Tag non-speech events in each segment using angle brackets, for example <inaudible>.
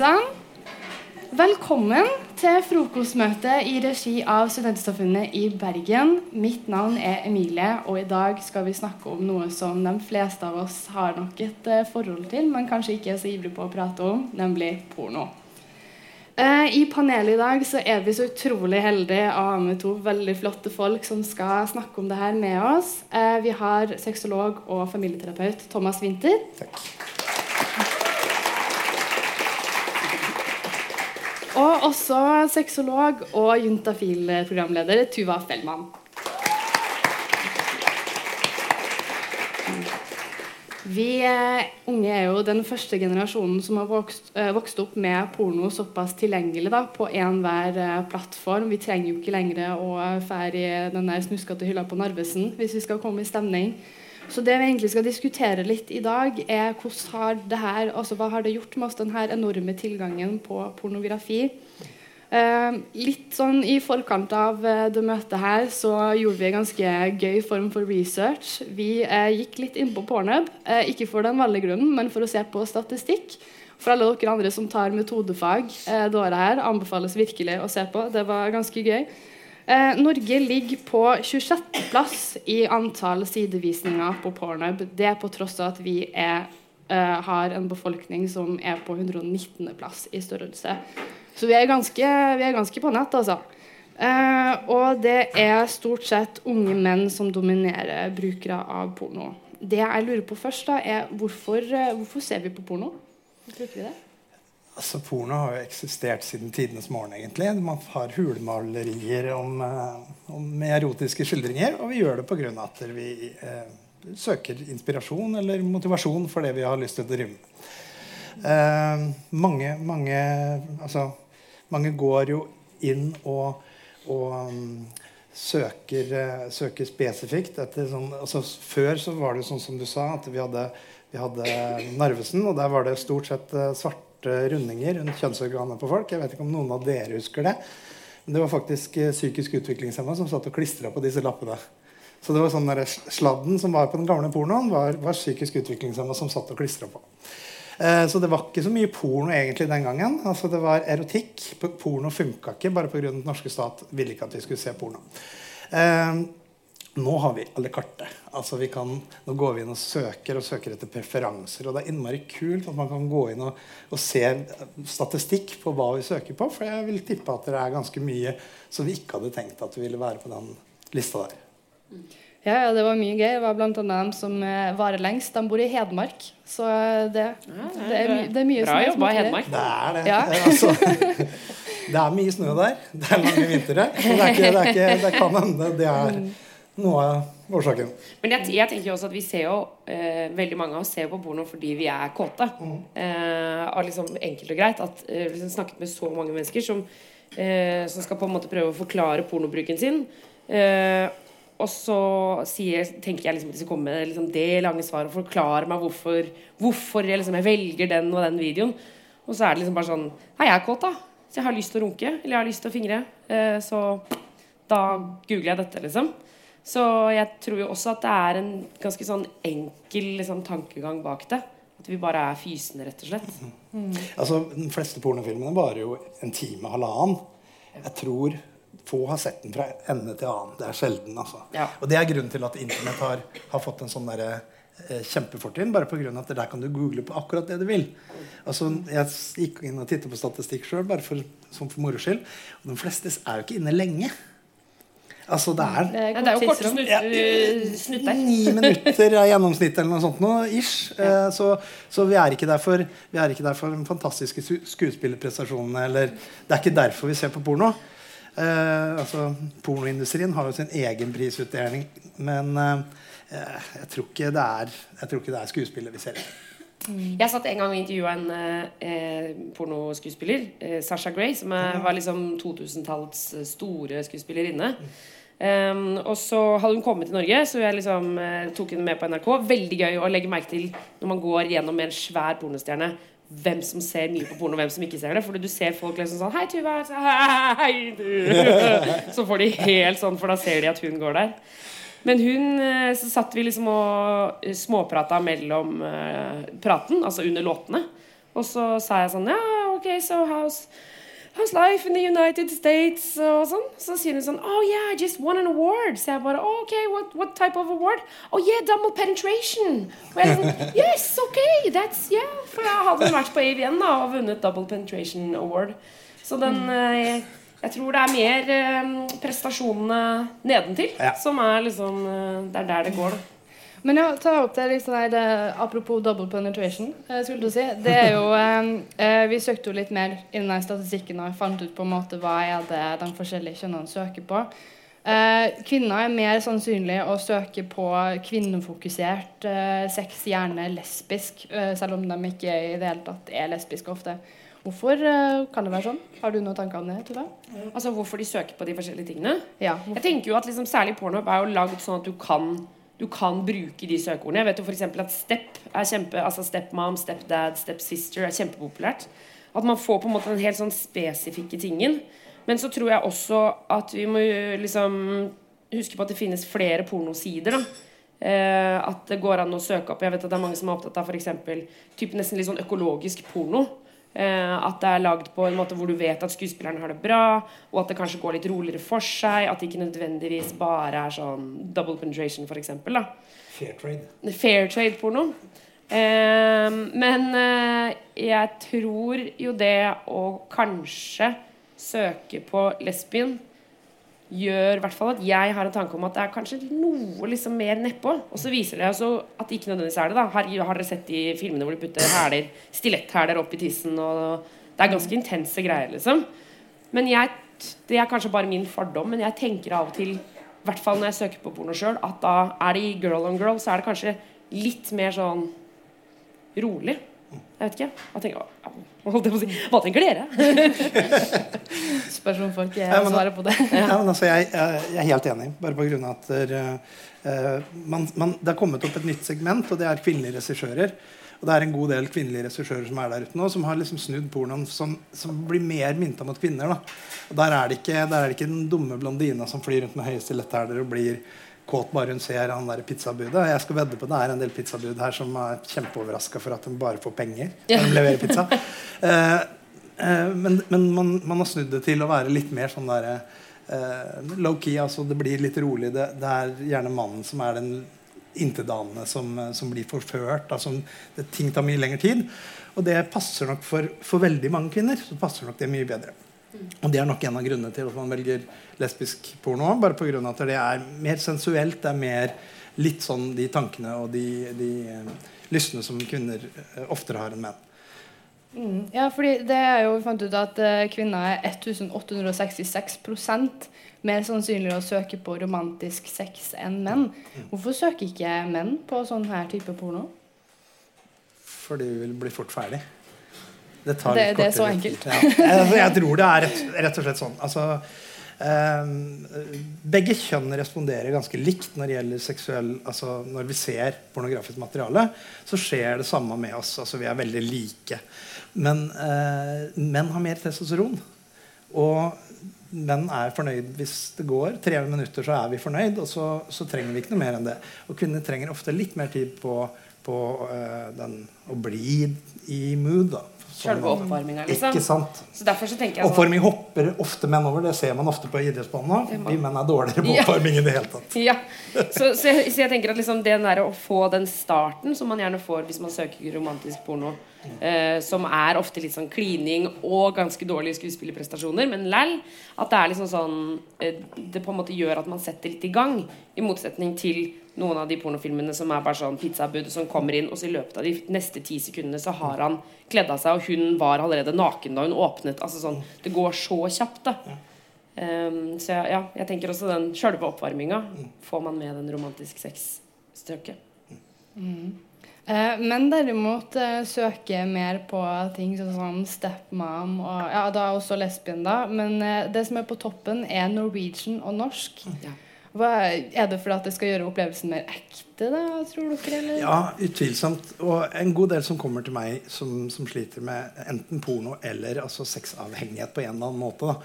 sann. Velkommen til frokostmøte i regi av Studentsamfunnet i Bergen. Mitt navn er Emilie, og i dag skal vi snakke om noe som de fleste av oss har nok et eh, forhold til, men kanskje ikke er så ivrig på å prate om, nemlig porno. Eh, I panelet i dag så er vi så utrolig heldige å ha med to veldig flotte folk som skal snakke om det her med oss. Eh, vi har sexolog og familieterapeut Thomas Winther. Takk. Og også sexolog og Juntafil-programleder Tuva Fellmann. Vi eh, unge er jo den første generasjonen som har vokst, eh, vokst opp med porno såpass tilgjengelig da, på enhver eh, plattform. Vi trenger jo ikke lenger å fære i den der snuskete hylla på Narvesen hvis vi skal komme i stemning. Så det vi egentlig skal diskutere litt i dag, er har her, altså hva har det gjort med oss, denne enorme tilgangen på pornografi. Eh, litt sånn I forkant av eh, det møtet her så gjorde vi en ganske gøy form for research. Vi eh, gikk litt inn på Pornhub, eh, ikke for den veldige grunnen, men for å se på statistikk. For alle dere andre som tar metodefag eh, det året her, anbefales virkelig å se på. Det var ganske gøy. Eh, Norge ligger på 26.-plass i antall sidevisninger på Pornhub. Det på tross av at vi er, eh, har en befolkning som er på 119.-plass i størrelse. Så vi er ganske, vi er ganske på nett, altså. Eh, og det er stort sett unge menn som dominerer brukere av porno. Det jeg lurer på først, da, er hvorfor, eh, hvorfor ser vi på porno? Bruker vi det? Altså, Porno har jo eksistert siden tidenes morgen. egentlig. Man har hulemalerier om, eh, om, med erotiske skildringer. Og vi gjør det pga. at vi eh, søker inspirasjon eller motivasjon for det vi har lyst til å drive med. Eh, mange, mange, altså, mange går jo inn og, og um, søker, uh, søker, spesifikt etter sånn altså, Før så var det sånn som du sa, at vi hadde, vi hadde Narvesen, og der var det stort sett uh, svarte rundinger rundt kjønnsorganet på folk. Jeg vet ikke om noen av dere husker det. Men det var faktisk uh, psykisk utviklingshemma som satt og klistra på disse lappene. Så det var sånn der Sladden som var på den gamle pornoen, var, var psykisk utviklingshemma som satt og klistra på. Eh, så det var ikke så mye porno egentlig den gangen. Altså Det var erotikk. Porno funka ikke, bare pga. den norske stat ville ikke at vi skulle se porno. Eh, nå har vi alle kartet. Altså vi kan, nå går vi inn og søker og søker etter preferanser. Og det er innmari kult at man kan gå inn og, og se statistikk på hva vi søker på. For jeg vil tippe at det er ganske mye som vi ikke hadde tenkt at det ville være på den lista der. Ja, ja, det var mye gøy. Det var annet dem som eh, varer lengst. De bor i Hedmark. Så det, det, er, my, det er mye Bra er jobba, i Hedmark. Det er det. Ja. Er <laughs> altså, det er mye snø der. Det er lange vintre. Så det, er ikke, det, er ikke, det kan hende det er noe av årsaken. Men jeg, jeg tenker også at vi ser jo eh, Veldig mange av oss ser på porno fordi vi er kåte. Eh, og liksom enkelt og greit at eh, liksom snakket med så mange mennesker som, eh, som skal på en måte prøve å forklare pornobruken sin. Eh, og så sier, tenker jeg liksom at de skal komme med liksom det lange svaret og forklare meg hvorfor, hvorfor jeg, liksom, jeg velger den og den videoen. Og så er det liksom bare sånn Hei, jeg er kåt, da. Så jeg har lyst til å runke. Eller jeg har lyst til å fingre. Eh, så da googler jeg dette, liksom. Så jeg tror jo også at det er en ganske sånn enkel liksom, tankegang bak det. At vi bare er fysende, rett og slett. Altså, De fleste pornofilmene varer jo en time, halvannen. Jeg tror få har sett den fra ende til annen. Det er sjelden. altså. Ja. Og det er grunnen til at Internett har, har fått en sånn derre eh, kjempefortrinn. Bare pga. at der kan du google på akkurat det du vil. Altså, Jeg gikk inn og tittet på statistikk sjøl, bare for, sånn for moro skyld. Og de fleste er jo ikke inne lenge. Altså, det er Det er, Ja, det er jo kort korte snutter. Ni minutter er gjennomsnittet eller noe sånt nå, ish. <laughs> Eh, Så, så vi er ikke der for Vi er ikke der for de fantastiske skuespillerprestasjonene. Eller, det er ikke derfor vi ser på porno. Uh, altså, pornoindustrien har jo sin egen prisutdeling, men uh, jeg, tror ikke det er, jeg tror ikke det er skuespillet vi ser Mm. Jeg satt en gang og intervjua en eh, pornoskuespiller, eh, Sasha Gray, som er, var liksom 2000-tallets store skuespillerinne. Um, og så hadde hun kommet til Norge, så jeg liksom uh, tok henne med på NRK. Veldig gøy å legge merke til når man går gjennom med en svær pornostjerne. Hvem som ser mye på porno, og hvem som ikke ser det. Fordi du ser folk liksom sånn Hei, Tuva. Hei, du. <laughs> Så får de helt sånn, for da ser de at hun går der. Men hun eh, så satt vi liksom og eh, småprata mellom praten, altså under låtene. Og så sa jeg sånn Ja, OK, so how's How's life in the United States? Og sånn. Så sier hun sånn Oh yeah, I just won an award. Så jeg bare oh, OK, what, what type of award? Oh yeah, double penetration. Og jeg sånn <laughs> Yes, OK, that's yeah. For jeg hadde vært på AVN da og vunnet double penetration award. Så den jeg, Jeg tror det er mer eh, prestasjonene nedentil Ja. som er liksom eh, Det er der det går, da. Men ja, ta opp det, liksom, her, det apropos double penetration. Eh, skulle du si. Det er jo, eh, Vi søkte jo litt mer i denne statistikken og fant ut på en måte hva er det de forskjellige kjønnene søker på. Eh, kvinner er mer sannsynlig å søke på kvinnefokusert eh, sex, gjerne lesbisk, eh, selv om de ikke i det hele tatt er lesbiske ofte. Hvorfor eh, kan det være sånn? Har du noen tanker om det? Tuva? Altså hvorfor de søker på de forskjellige tingene. Ja. Jeg tenker jo at liksom, Særlig porno er jo lagd sånn at du kan Du kan bruke de søkeordene. Jeg vet jo eksempel at step er kjempe Altså stepmom, stepdad, stepsister er kjempepopulært. At man får på en måte den helt sånn spesifikke tingen. Men så tror jeg også at vi må liksom huske på at det finnes flere pornosider. da eh, At det går an å søke opp Jeg vet at det er mange som er opptatt av eksempel, nesten litt sånn økologisk porno. Eh, at det er lagd på en måte hvor du vet at skuespilleren har det bra, og at det kanskje går litt roligere for seg. At det ikke nødvendigvis bare er sånn double penetration, da. Fair trade. Fair trade-porno. Eh, men eh, jeg tror jo det å kanskje søke på lesbien gjør i hvert fall at jeg har en tanke om at det er kanskje noe liksom mer nedpå. Og så viser det altså at det ikke nødvendigvis er det. da Har, har dere sett de filmene hvor de putter hæler, stiletthæler opp i tissen? Og det er ganske intense greier, liksom. Men jeg, det er kanskje bare min fordom, men jeg tenker av og til, i hvert fall når jeg søker på porno sjøl, at da er det i girl on girl, så er det kanskje litt mer sånn rolig. Jeg vet ikke. Hva tenker. Hva tenker dere? <laughs> <laughs> Spørs om folk Ja, på det. <laughs> Ja, men altså, jeg, jeg, er helt enig, bare på grunn av at der, eh, man, man, det har kommet opp et nytt segment, og det er kvinnelige regissører. Og det er en god del kvinnelige regissører som er der ute nå, som har liksom snudd pornoen som, som blir mer mynta mot kvinner. Da. Og der er, det ikke, der er det ikke den dumme blondina som flyr rundt med høye stiletthæler og blir kåt bare hun ser han der pizzabudet. Jeg skal vedde på det er en del pizzabud her som er kjempeoverraska for at de bare får penger når de leverer pizza. <laughs> Eh, men men man, man har snudd det til å være litt mer sånn derre eh, low-key. Altså det blir litt rolig. Det, det er gjerne mannen som er den intetanende som, eh, som blir forført. Altså, det, ting tar mye lengre tid. Og det passer nok for, for veldig mange kvinner. Så passer nok det mye bedre. Og det er nok en av grunnene til at man velger lesbisk porno. Bare på grunn av at det er mer sensuelt. Det er mer litt sånn de tankene og de, de lystne lystene som kvinner eh, oftere har enn menn. Mm. Ja, fordi det er jo vi fant ut at uh, kvinner er 1866% mer sannsynlig å søke på romantisk sex enn menn. Hvorfor søker ikke menn på sånn her type porno? Fordi vi vil bli fort ferdig. Det, tar Det- litt det er så enkelt. Ja. Jeg, jeg tror det er rett, rett og slett sånn. Altså, um, begge kjønn responderer ganske likt når det gjelder seksuell altså Når vi ser pornografisk materiale, så skjer det samme med oss. Altså, vi er veldig like. Men eh, menn har mer testosteron. Og menn er fornøyd hvis det går. Tre minutter så er vi fornøyd, og så, så trenger vi ikke noe mer enn det. Og kvinner trenger ofte litt mer tid på, på eh, den, å bli i mood. da Selve oppvarminga, liksom. Ikke sant? Så derfor så tenker jeg sånn Oppvarming hopper ofte menn over. Det ser man ofte på idrettsbanen. Vi menn er dårligere på Ja. i det hele tatt. Ja. Så, så, jeg, så jeg tenker at liksom det der å få den starten som man gjerne får hvis man søker romantisk porno, eh, som er ofte litt sånn klining og ganske dårlige skuespillerprestasjoner, men læll, at det er liksom sånn eh, Det på en måte gjør at man setter litt i gang, i motsetning til noen av de pornofilmene som er bare sånn pizzabud som kommer inn, og så i løpet av de neste ti sekundene så har han kledd av seg, og hun var allerede naken da hun åpnet. Altså sånn, Det går så kjapt, da. Um, så ja, ja, jeg tenker også den sjølve oppvarminga får man med den romantisk sex-støket. Eh, men derimot eh, søker mer på ting sånn som stepmom og ja, da også lesbien, da. Men eh, det som er på toppen, er Norwegian og norsk. Ja. Hva, er det fordi at det skal gjøre opplevelsen mer ekte, da, tror dere? Eller? Ja, utvilsomt. Og en god del som kommer til meg som, som sliter med enten porno eller altså sexavhengighet på en eller annen måte.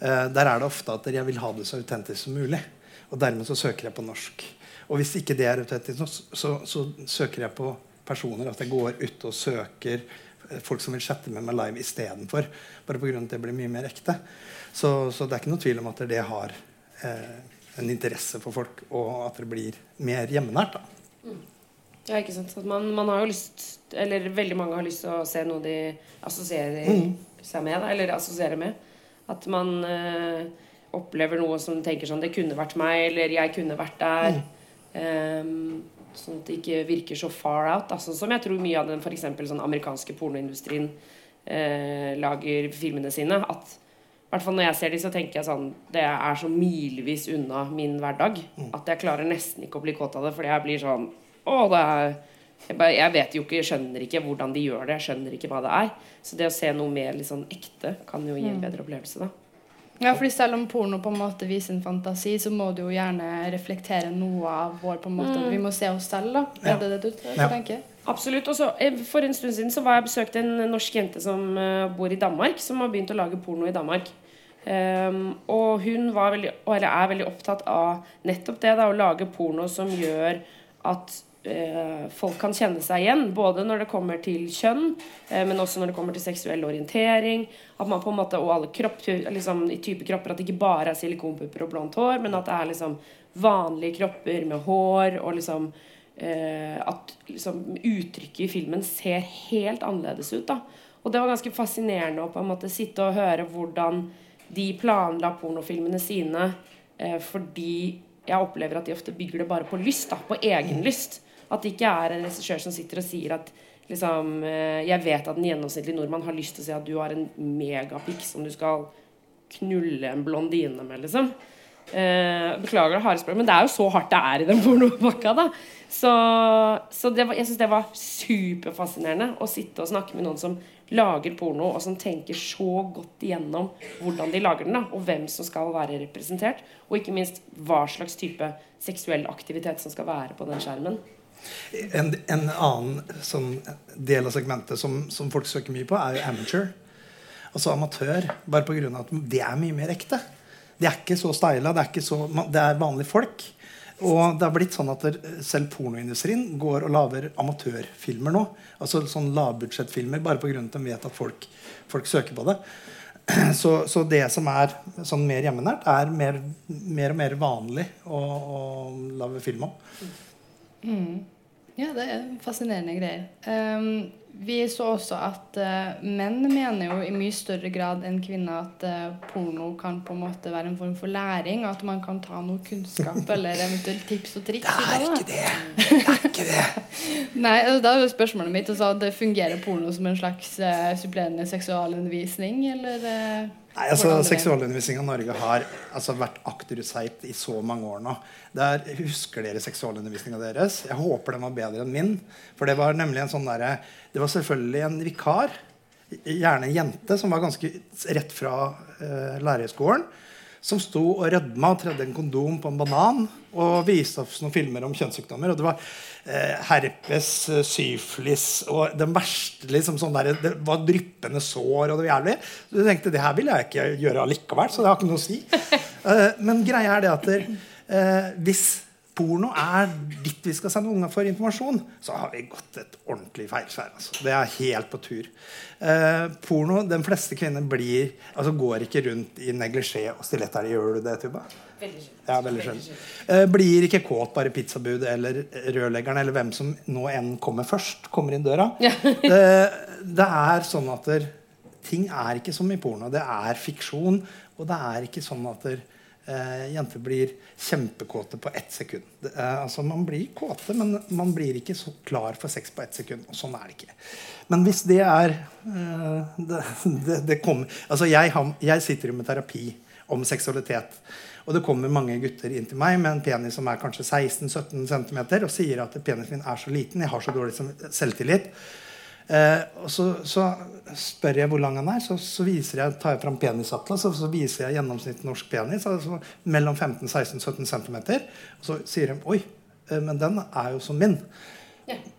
Eh, der er det ofte at jeg vil ha det så autentisk som mulig. Og dermed så søker jeg på norsk. Og hvis ikke det er autentisk, så, så, så søker jeg på personer. At jeg går ut og søker folk som vil chatte med meg live istedenfor. Bare pga. at det blir mye mer ekte. Så, så, det er ikke noe tvil om at det har eh, en interesse for folk, og at det blir mer hjemmenært. da. Mm. Ja, ikke sant. Man, man, har jo lyst Eller veldig mange har lyst til å se noe de assosierer mm. seg med. Eller assosierer med. At man øh, opplever noe som tenker sånn Det kunne vært meg, eller jeg kunne vært der. Mm. Um, sånn at det ikke virker så far out. Altså, som jeg tror mye av den for eksempel, sånn amerikanske pornoindustrien øh, lager filmene sine. At hvert fall når jeg ser de, så tenker jeg sånn Det er så milevis unna min hverdag mm. at jeg klarer nesten ikke å bli kåt av det. Fordi jeg blir sånn Å, det er jeg, bare, jeg, vet jo ikke, jeg skjønner ikke hvordan de gjør det. Jeg skjønner ikke hva det er. Så det å se noe mer litt sånn ekte kan jo gi en mm. bedre opplevelse, da. Ja, fordi selv om porno på en måte viser en fantasi, så må du jo gjerne reflektere noe av vår på en måte, mm. Vi må se oss selv, da. Ja. Er det det du ja. Absolutt. Også, eh, For en stund siden så var jeg besøkte en norsk jente som uh, bor i Danmark, som har begynt å lage porno i Danmark. Um, og hun var veldig, eller er veldig opptatt av nettopp det, da, å lage porno som gjør at uh, folk kan kjenne seg igjen. Både når det kommer til kjønn, uh, men også når det kommer til seksuell orientering. At man på en måte, Og alle kropp, liksom, i type kropper. At det ikke bare er silikonpupper og blondt hår, men at det er liksom vanlige kropper med hår. Og liksom eh, At liksom, uttrykket i filmen ser helt annerledes ut. da Og det var ganske fascinerende å på en måte sitte og høre hvordan de planla pornofilmene sine eh, fordi jeg opplever at de ofte bygger det bare på lyst. da, På egen lyst. At det ikke er en regissør som sitter og sier at liksom, eh, Jeg vet at en gjennomsnittlig nordmann har lyst til å si at du har en megapikk som du skal knulle en blondine med, liksom. Eh, beklager det harde språket, men det er jo så hardt det er i den <laughs> pornopakka. da Så, så var, jeg syns det var superfascinerende å sitte og snakke med noen som lager porno, og som tenker så godt igjennom hvordan de lager den, da og hvem som skal være representert. Og ikke minst hva slags type seksuell aktivitet som skal være på den skjermen. En, en annen sånn del av segmentet som, som, folk søker mye på, er jo amateur. Altså amatør. Bare pga. at det er mye mer ekte. De er ikke så steila. Det, det, er vanlige folk. Og det har blitt sånn at selv pornoindustrien går og lager amatørfilmer nå. Altså sånn lavbudsjettfilmer bare pga. at de vet at folk, folk søker på det. <clears throat> Så, så, det som er sånn mer hjemmenært, er mer, mer og mer vanlig å, å lage film om. Mm. Ja, det er fascinerende greier. Um, vi så også at uh, menn mener jo i mye større grad enn kvinner at uh, porno kan på en måte være en form for læring, og at man kan ta noe kunnskap <laughs> eller eventuelt tips og triks. Det er ikke det! Det er ikke det! <laughs> Nei, altså, Da er jo spørsmålet mitt altså, det fungerer porno som en slags uh, supplerende seksualundervisning, eller? Nei, altså Seksualundervisning i Norge har altså, vært akterutseilt i så mange år nå. Der, husker dere seksualundervisninga deres? Jeg håper den var bedre enn min. For det var nemlig en sånn der, Det var selvfølgelig en vikar, gjerne en jente, som var ganske rett fra eh, lærerskolen som sto og rødma og tredde en kondom på en banan og viste oss noen filmer om kjønnssykdommer. Og det var eh, herpes, eh, syflis og den verste liksom sånn der, Det var dryppende sår, og det var jævlig. Så du tenkte det her vil jeg ikke gjøre allikevel, så det har ikke noe å si. Eh, men greia er det at eh, hvis porno er ditt vi skal sende unga for informasjon, så har vi gått et ordentlig feilskjær. Altså. Det er helt på tur. Eh, porno, De fleste kvinner blir, altså går ikke rundt i neglisjé og stiletter. Gjør du det, Tuba? Veldig skjønt. Ja, veldig skjønt. Eh, blir ikke kåt bare pizzabud eller rørleggeren eller hvem som nå enn kommer først, kommer inn døra. Ja. <laughs> eh, det er sånn at der, ting er ikke som i porno. Det er fiksjon. Og det er ikke sånn at der, eh, jenter blir kjempekåte på ett sekund. Eh, altså Man blir kåte, men man blir ikke så klar for sex på ett sekund. Og sånn er det ikke. Men hvis det er eh, det, <laughs> det, det kommer, altså jeg, jeg sitter jo med terapi om seksualitet. Og det kommer mange gutter inn til meg med en penis som er kanskje 16-17 cm, og sier at penisen min er så liten, jeg har så dårlig selvtillit. Eh, og så, så, spør jeg hvor lang han er, så, så viser jeg, tar jeg fram penisatlas og så viser jeg gjennomsnitt norsk penis. altså mellom 15, 16, 17 cm. Og så sier de oi, eh, men den er jo som min.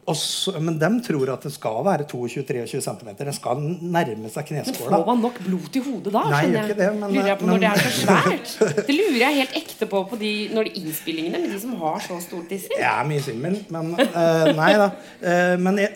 Også, men de tror at det skal være 22-23 cm. Det skal nærme seg Men kneskåla. får man nok blod til hodet da? Nei, jeg? ikke det, men- lurer jeg på men- når det er så svært. <laughs> Det lurer jeg helt ekte på på de, når de innspillingene med de som har så stort disse. Jeg er mye svimmel, men uh, Nei da. Uh, men jeg,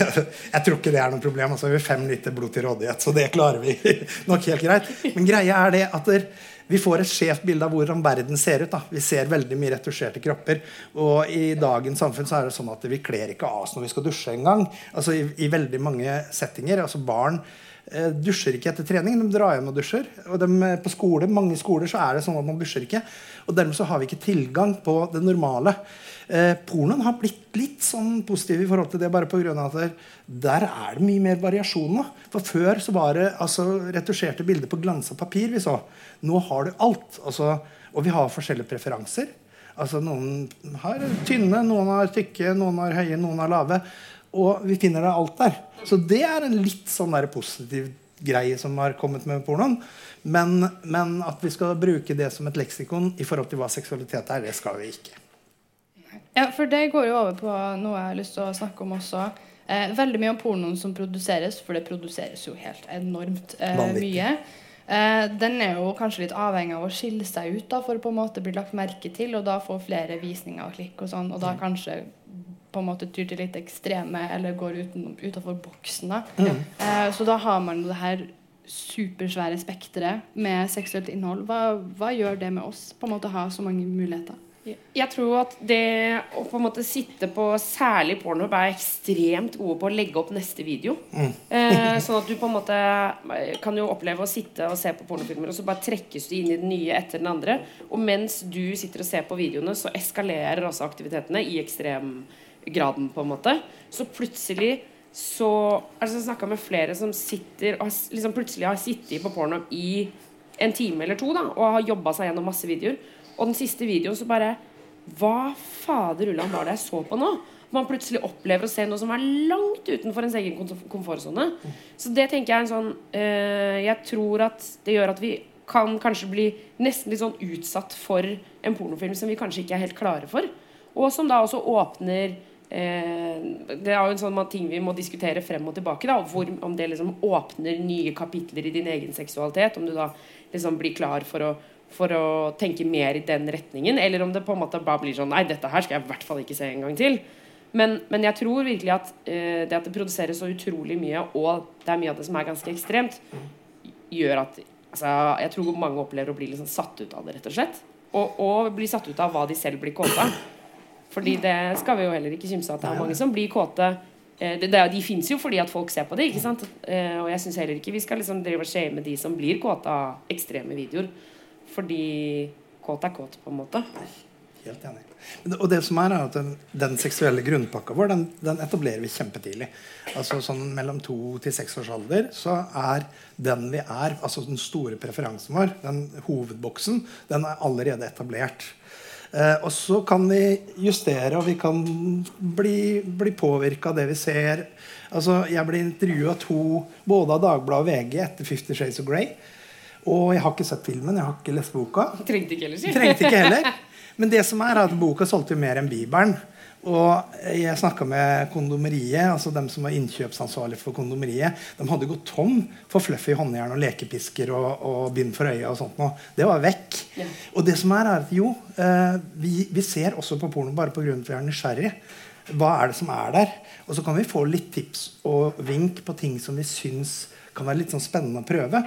<laughs> jeg tror ikke det er noe problem. Altså, vi har fem liter blod til rådighet, så det klarer vi <laughs> nok helt greit. Men greia er det at der, vi får et skjevt bilde av hvordan verden ser ut. Da. Vi ser veldig mye retusjerte kropper. Og i dagens samfunn så er det sånn at vi kler ikke av oss når vi skal dusje engang. Altså, i, I veldig mange settinger. altså Barn dusjer ikke etter trening. De drar hjem og dusjer. Og dem, eh, på skole, mange skoler så er det sånn at man dusjer ikke. Og dermed så har vi ikke tilgang på det normale. Eh, pornoen har blitt litt sånn positiv i forhold til det, bare av at der er det mye mer variasjon nå. For før så var det altså, retusjerte bilder på glansa papir vi så. Nå har du alt. Altså, og vi har forskjellige preferanser. Altså Noen har tynne, noen har tykke, noen har høye, noen har lave. Og vi finner det alt der. Så det er en litt sånn der positiv greie som har kommet med pornoen. Men, men at vi skal bruke det som et leksikon i forhold til hva seksualitet er, det skal vi ikke. Ja, for det går jo over på noe jeg har lyst til å snakke om også. Eh, veldig mye om pornoen som produseres, for det produseres jo helt enormt eh, mye. Eh, den er jo kanskje litt avhengig av å skille seg ut da, for å på en måte bli lagt merke til, og da få flere visninger og klikk og sånn, og da kanskje på en måte tyr til litt ekstreme eller går uten, utenfor boksen. da. Eh, så da har man jo det her supersvære spekteret med seksuelt innhold. Hva, hva gjør det med oss? På en måte ha så mange muligheter? Jeg tror at det å på en måte sitte på særlig porno er ekstremt gode på å legge opp neste video. Eh, <laughs> sånn at du på en måte kan jo oppleve å sitte og se på pornofilmer, og så bare trekkes du inn i den nye etter den andre. Og mens du sitter og ser på videoene, så eskalerer også aktivitetene i ekstremgraden, på en måte. Så plutselig så Altså Jeg snakka med flere som sitter og liksom plutselig har sittet på porno i en time eller to da og har jobba seg gjennom masse videoer. Og den siste videoen så bare Hva fader ullan var det jeg så på nå? Man plutselig opplever å se noe som er langt utenfor ens egen komf- komfortsone. Så det tenker jeg er en sånn øh, Jeg tror at det gjør at vi kan kanskje bli nesten litt sånn utsatt for en pornofilm som vi kanskje ikke er helt klare for. Og som da også åpner Det er jo en sånn ting vi må diskutere frem og tilbake. Da, hvor, om det liksom åpner nye kapitler i din egen seksualitet. Om du da liksom blir klar for å, for å tenke mer i den retningen. Eller om det på en måte bare blir sånn Nei, dette her skal jeg i hvert fall ikke se en gang til. Men, men jeg tror virkelig at eh, det at det produseres så utrolig mye, og det er mye av det som er ganske ekstremt, gjør at altså, Jeg tror mange opplever å bli liksom satt ut av det, rett og slett. Og, og bli satt ut av hva de selv blir kåta. Fordi det skal vi jo heller ikke kimse av at det er mange som blir kåte. Eh, det, de fins jo fordi at folk ser på det. ikke sant? Eh, og jeg syns heller ikke vi skal liksom drive og shame de som blir kåte av ekstreme videoer. Fordi kåt er kåt, på en måte. Helt enig. Og det som er, er at den, den seksuelle grunnpakka vår den, den etablerer vi kjempetidlig. Altså sånn Mellom to til seks års alder så er den vi er, altså den store preferansen vår, den hovedboksen, den er allerede etablert. Eh, og så kan vi justere, og vi kan bli, bli påvirka av det vi ser. Altså, Jeg ble intervjua to både av Dagbladet og VG etter 'Fifty Shades of Grey'. Og jeg har ikke sett filmen, jeg har ikke lest boka. Trengte ikke heller. Trengte ikke heller. Men det som er, er at boka solgte jo mer enn Bibelen. Og jeg snakka med kondomeriet, altså dem som var innkjøpsansvarlig for kondomeriet. De hadde gått tom for fluffy håndjern og lekepisker og, og bind for øya og sånt noe. Det var vekk. Ja. Og det som er, er at jo, eh, vi, vi ser også på porno bare pga. at vi er nysgjerrig. Hva er det som er der? Og så kan vi få litt tips og vink på ting som vi syns kan være litt sånn spennende å prøve.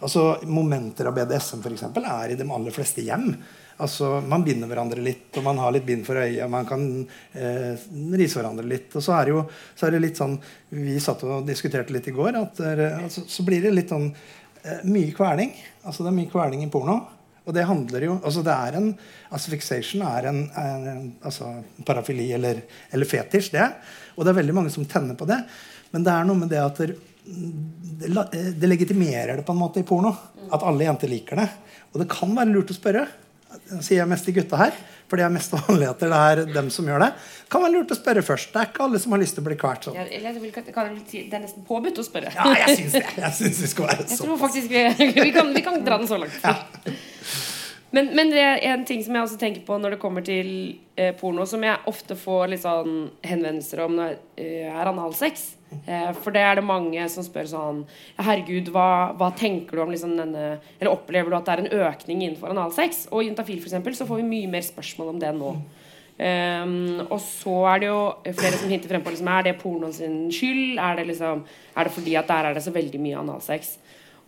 Altså Momenter av BDSM for eksempel, er i de aller fleste hjem. Altså Man binder hverandre litt, og man har litt bind for øya. Man kan eh, rise hverandre litt. Og så er, det jo, så er det litt sånn Vi satt og diskuterte litt i går. At eh, altså, så blir det litt sånn eh, mye kverning. Altså Det er mye kverning i porno. Og det handler jo altså det er en, Fixation er en, en, en altså parafili eller, eller fetisj. det. Og det er veldig mange som tenner på det. Men det er noe med det at det, det, det legitimerer det på en måte i porno. At alle jenter liker det. Og det kan være lurt å spørre. Nå sier jeg mest til gutta her, for det er mest <laughs> vanligheter. Det er dem som gjør det. Kan være lurt å spørre først. Det er ikke alle som har lyst til å bli kvalt sånn. Ja, Det er nesten påbudt å spørre. Ja, jeg syns det. Jeg syns vi skal være <laughs> Jeg sånn. tror faktisk vi, <laughs> vi, kan, vi kan dra den så langt. Men, men det er en ting som jeg også tenker på når det kommer til eh, porno, som jeg ofte får litt sånn henvendelser om når uh, er analsex. Eh, for det er det mange som spør sånn Herregud, hva, hva tenker du om liksom denne Eller opplever du at det er en økning innenfor analsex? Og i Juntafil eksempel, så får vi mye mer spørsmål om det nå. Um, og så er det jo flere som hinter frem på liksom, Er det pornoen sin skyld? Er det, liksom, er det fordi at der er det så veldig mye analsex?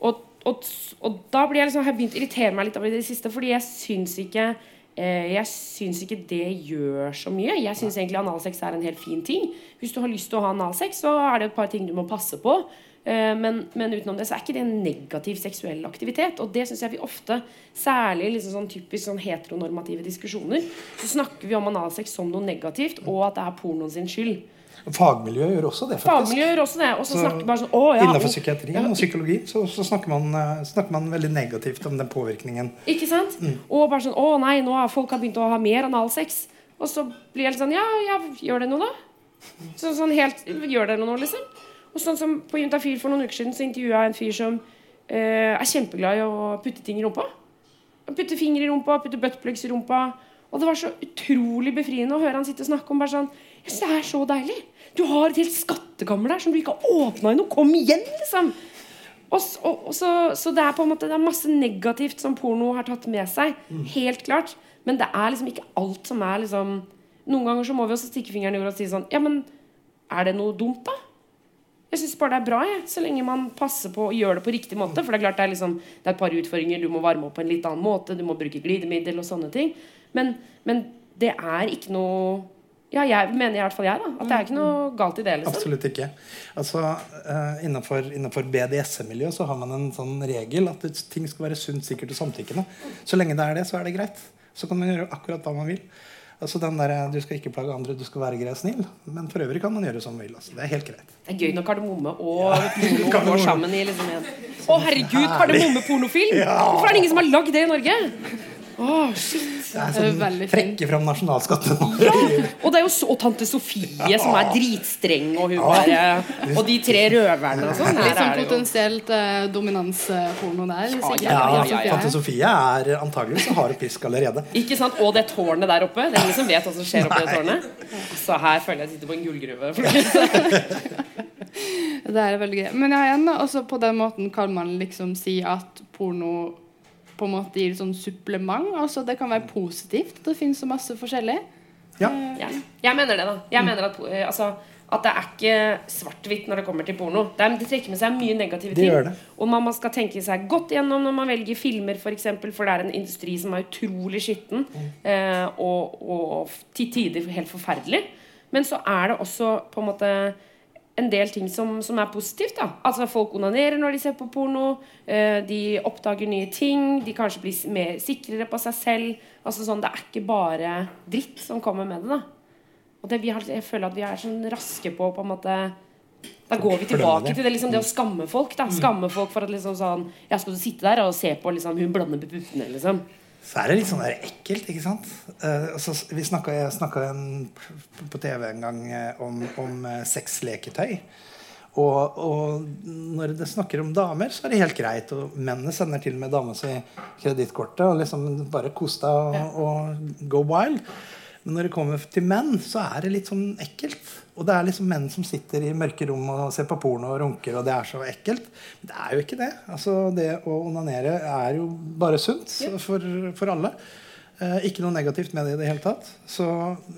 Og og, og, da blir jeg liksom, har jeg begynt å irritere meg litt over det i det siste, fordi jeg syns ikke eh, jeg syns ikke det gjør så mye. Jeg syns egentlig analsex er en helt fin ting. Hvis du har lyst til å ha analsex, så er det et par ting du må passe på. Eh, men, men, utenom det så er ikke det en negativ seksuell aktivitet. Og det syns jeg vi ofte, særlig liksom sånn typisk sånn heteronormative diskusjoner, så snakker vi om analsex som noe negativt, og at det er pornoen sin skyld. Fagmiljøet gjør også det. faktisk. Fagmiljøet gjør også det, og så, snakker bare sånn, å, ja, Innenfor psykiatri og psykologi så, så snakker, man, eh, snakker, man, veldig negativt om den påvirkningen. Ikke sant? Mm. Og bare sånn Å nei, nå har folk har begynt å ha mer analsex. Og så blir litt sånn Ja, ja gjør det noe, da? Så, sånn helt Gjør det noe, liksom? Og sånn som på Juntafil for noen uker siden så intervjua jeg en fyr som eh, er kjempeglad i å putte ting i rumpa. Putte fingre i rumpa, putte buttplugs i rumpa. Og det var så utrolig befriende å høre han sitte og snakke om bare sånn Det er så deilig. Du har et helt skattekammer der som du ikke har åpna ennå. Kom igjen, liksom! Og, og, og så, så, det er på en måte Det er masse negativt som porno har tatt med seg. Mm. Helt klart. Men det er liksom ikke alt som er liksom Noen ganger så må vi også stikke fingeren i jorda og si sånn Ja, men er det noe dumt, da? Jeg syns bare det er bra, jeg. Så lenge man passer på å gjøre det på riktig måte. For det er klart det er, liksom, det er et par utfordringer. Du må varme opp på en litt annen måte. Du må bruke glidemiddel og sånne ting. Men, men det er ikke noe ja, jeg mener i hvert fall jeg, da. At det er ikke noe galt i det. liksom. Absolutt ikke. Altså, uh, innenfor, innenfor BDSM-miljøet så har man en sånn regel at ting skal være sunt, sikkert og samtykkende. Så lenge det er det, så er det greit. Så kan man gjøre akkurat hva man vil. Altså den der, Du skal ikke plage andre, du skal være grei og snill. Men for øvrig kan man gjøre som man vil. Altså. Det er helt greit. Det er gøy når kardemomme og <laughs> porno går sammen i liksom en Å, herregud, kardemomme-pornofilm! Ja. Hvorfor er det ingen som har lagd det i Norge? Å, shit. Sånn Trekke fram nasjonalskatten. Ja, og det er jo så, og tante Sofie som er dritstreng, og hun bare Og de tre røverne og sånn. Litt sånn potensielt uh, dominansporno der. Ja, ja, Tante Sofie er antageligvis har pisk allerede. Ikke sant? Og det tårnet der oppe. Det er ingen som vet hva som skjer oppi det tårnet. Så her føler jeg jeg sitter på en gullgruve. <laughs> det er veldig gøy. Men ja, igjen, også på den måten kan man liksom si at porno på en måte gir sånn supplement. Altså Det kan være positivt. Det finnes så masse forskjellig. Ja. Uh, ja. Jeg mener det, da. Jeg mm. mener at, uh, altså, at det er ikke svart-hvitt når det kommer til porno. Det, er, det, trekker med seg mye negative ting. Og man, man, skal tenke seg godt gjennom når man velger filmer, f.eks. For, eksempel, for det er en industri som er utrolig skitten. Mm. Uh, og, og til tider helt forferdelig. Men så er det også på en måte en del ting som, som, er positivt. da Altså Folk onanerer når de ser på porno. Eh, de oppdager nye ting. De kanskje blir mer sikrere på seg selv. Altså sånn, Det er ikke bare dritt som kommer med det. da Og det, har, Jeg føler at vi er sånn raske på på en måte Da går vi tilbake til det, liksom, det å skamme folk. da Skamme folk for at liksom sånn Ja, skal du sitte der og se på liksom, hun blander på puppene, liksom? Så er det litt sånn der ekkelt, ikke sant? Uh, så vi snakka, jeg snakka på TV en gang uh, om, om uh, sexleketøy. Og, og, når det snakker om damer, så er det helt greit. Og mennene sender til og med dama si kredittkortet og liksom bare kos deg og, og go wild. Men når det kommer til menn, så er det litt sånn ekkelt. Og det er liksom menn som sitter i mørke rom og ser på porno og runker, og det er så ekkelt. Men det er jo ikke det. Altså, det å onanere er jo bare sunt for, for alle. Eh, ikke noe negativt med det i det hele tatt. Så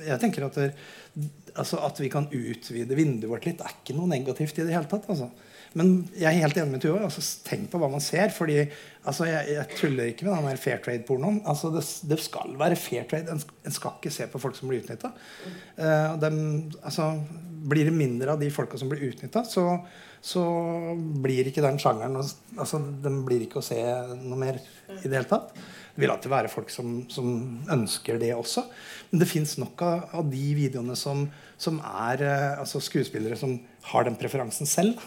jeg tenker at, det, altså, at vi kan utvide vinduet vårt litt, er ikke noe negativt i det hele tatt. Altså. Men jeg er helt enig med Tuva. Altså, tenk på hva man ser. fordi altså, jeg, jeg, tuller ikke med den fair trade-pornoen. Altså, det, det, skal være fair trade. En, en, skal ikke se på folk som blir utnytta. Uh, eh, altså, blir det mindre av de folka som blir utnytta, så, så, blir ikke den sjangeren altså, Den blir ikke å se noe mer i det hele tatt. Det vil alltid være folk som, som ønsker det også. Men det fins nok av, av, de videoene som, som er uh, altså skuespillere som har den preferansen selv.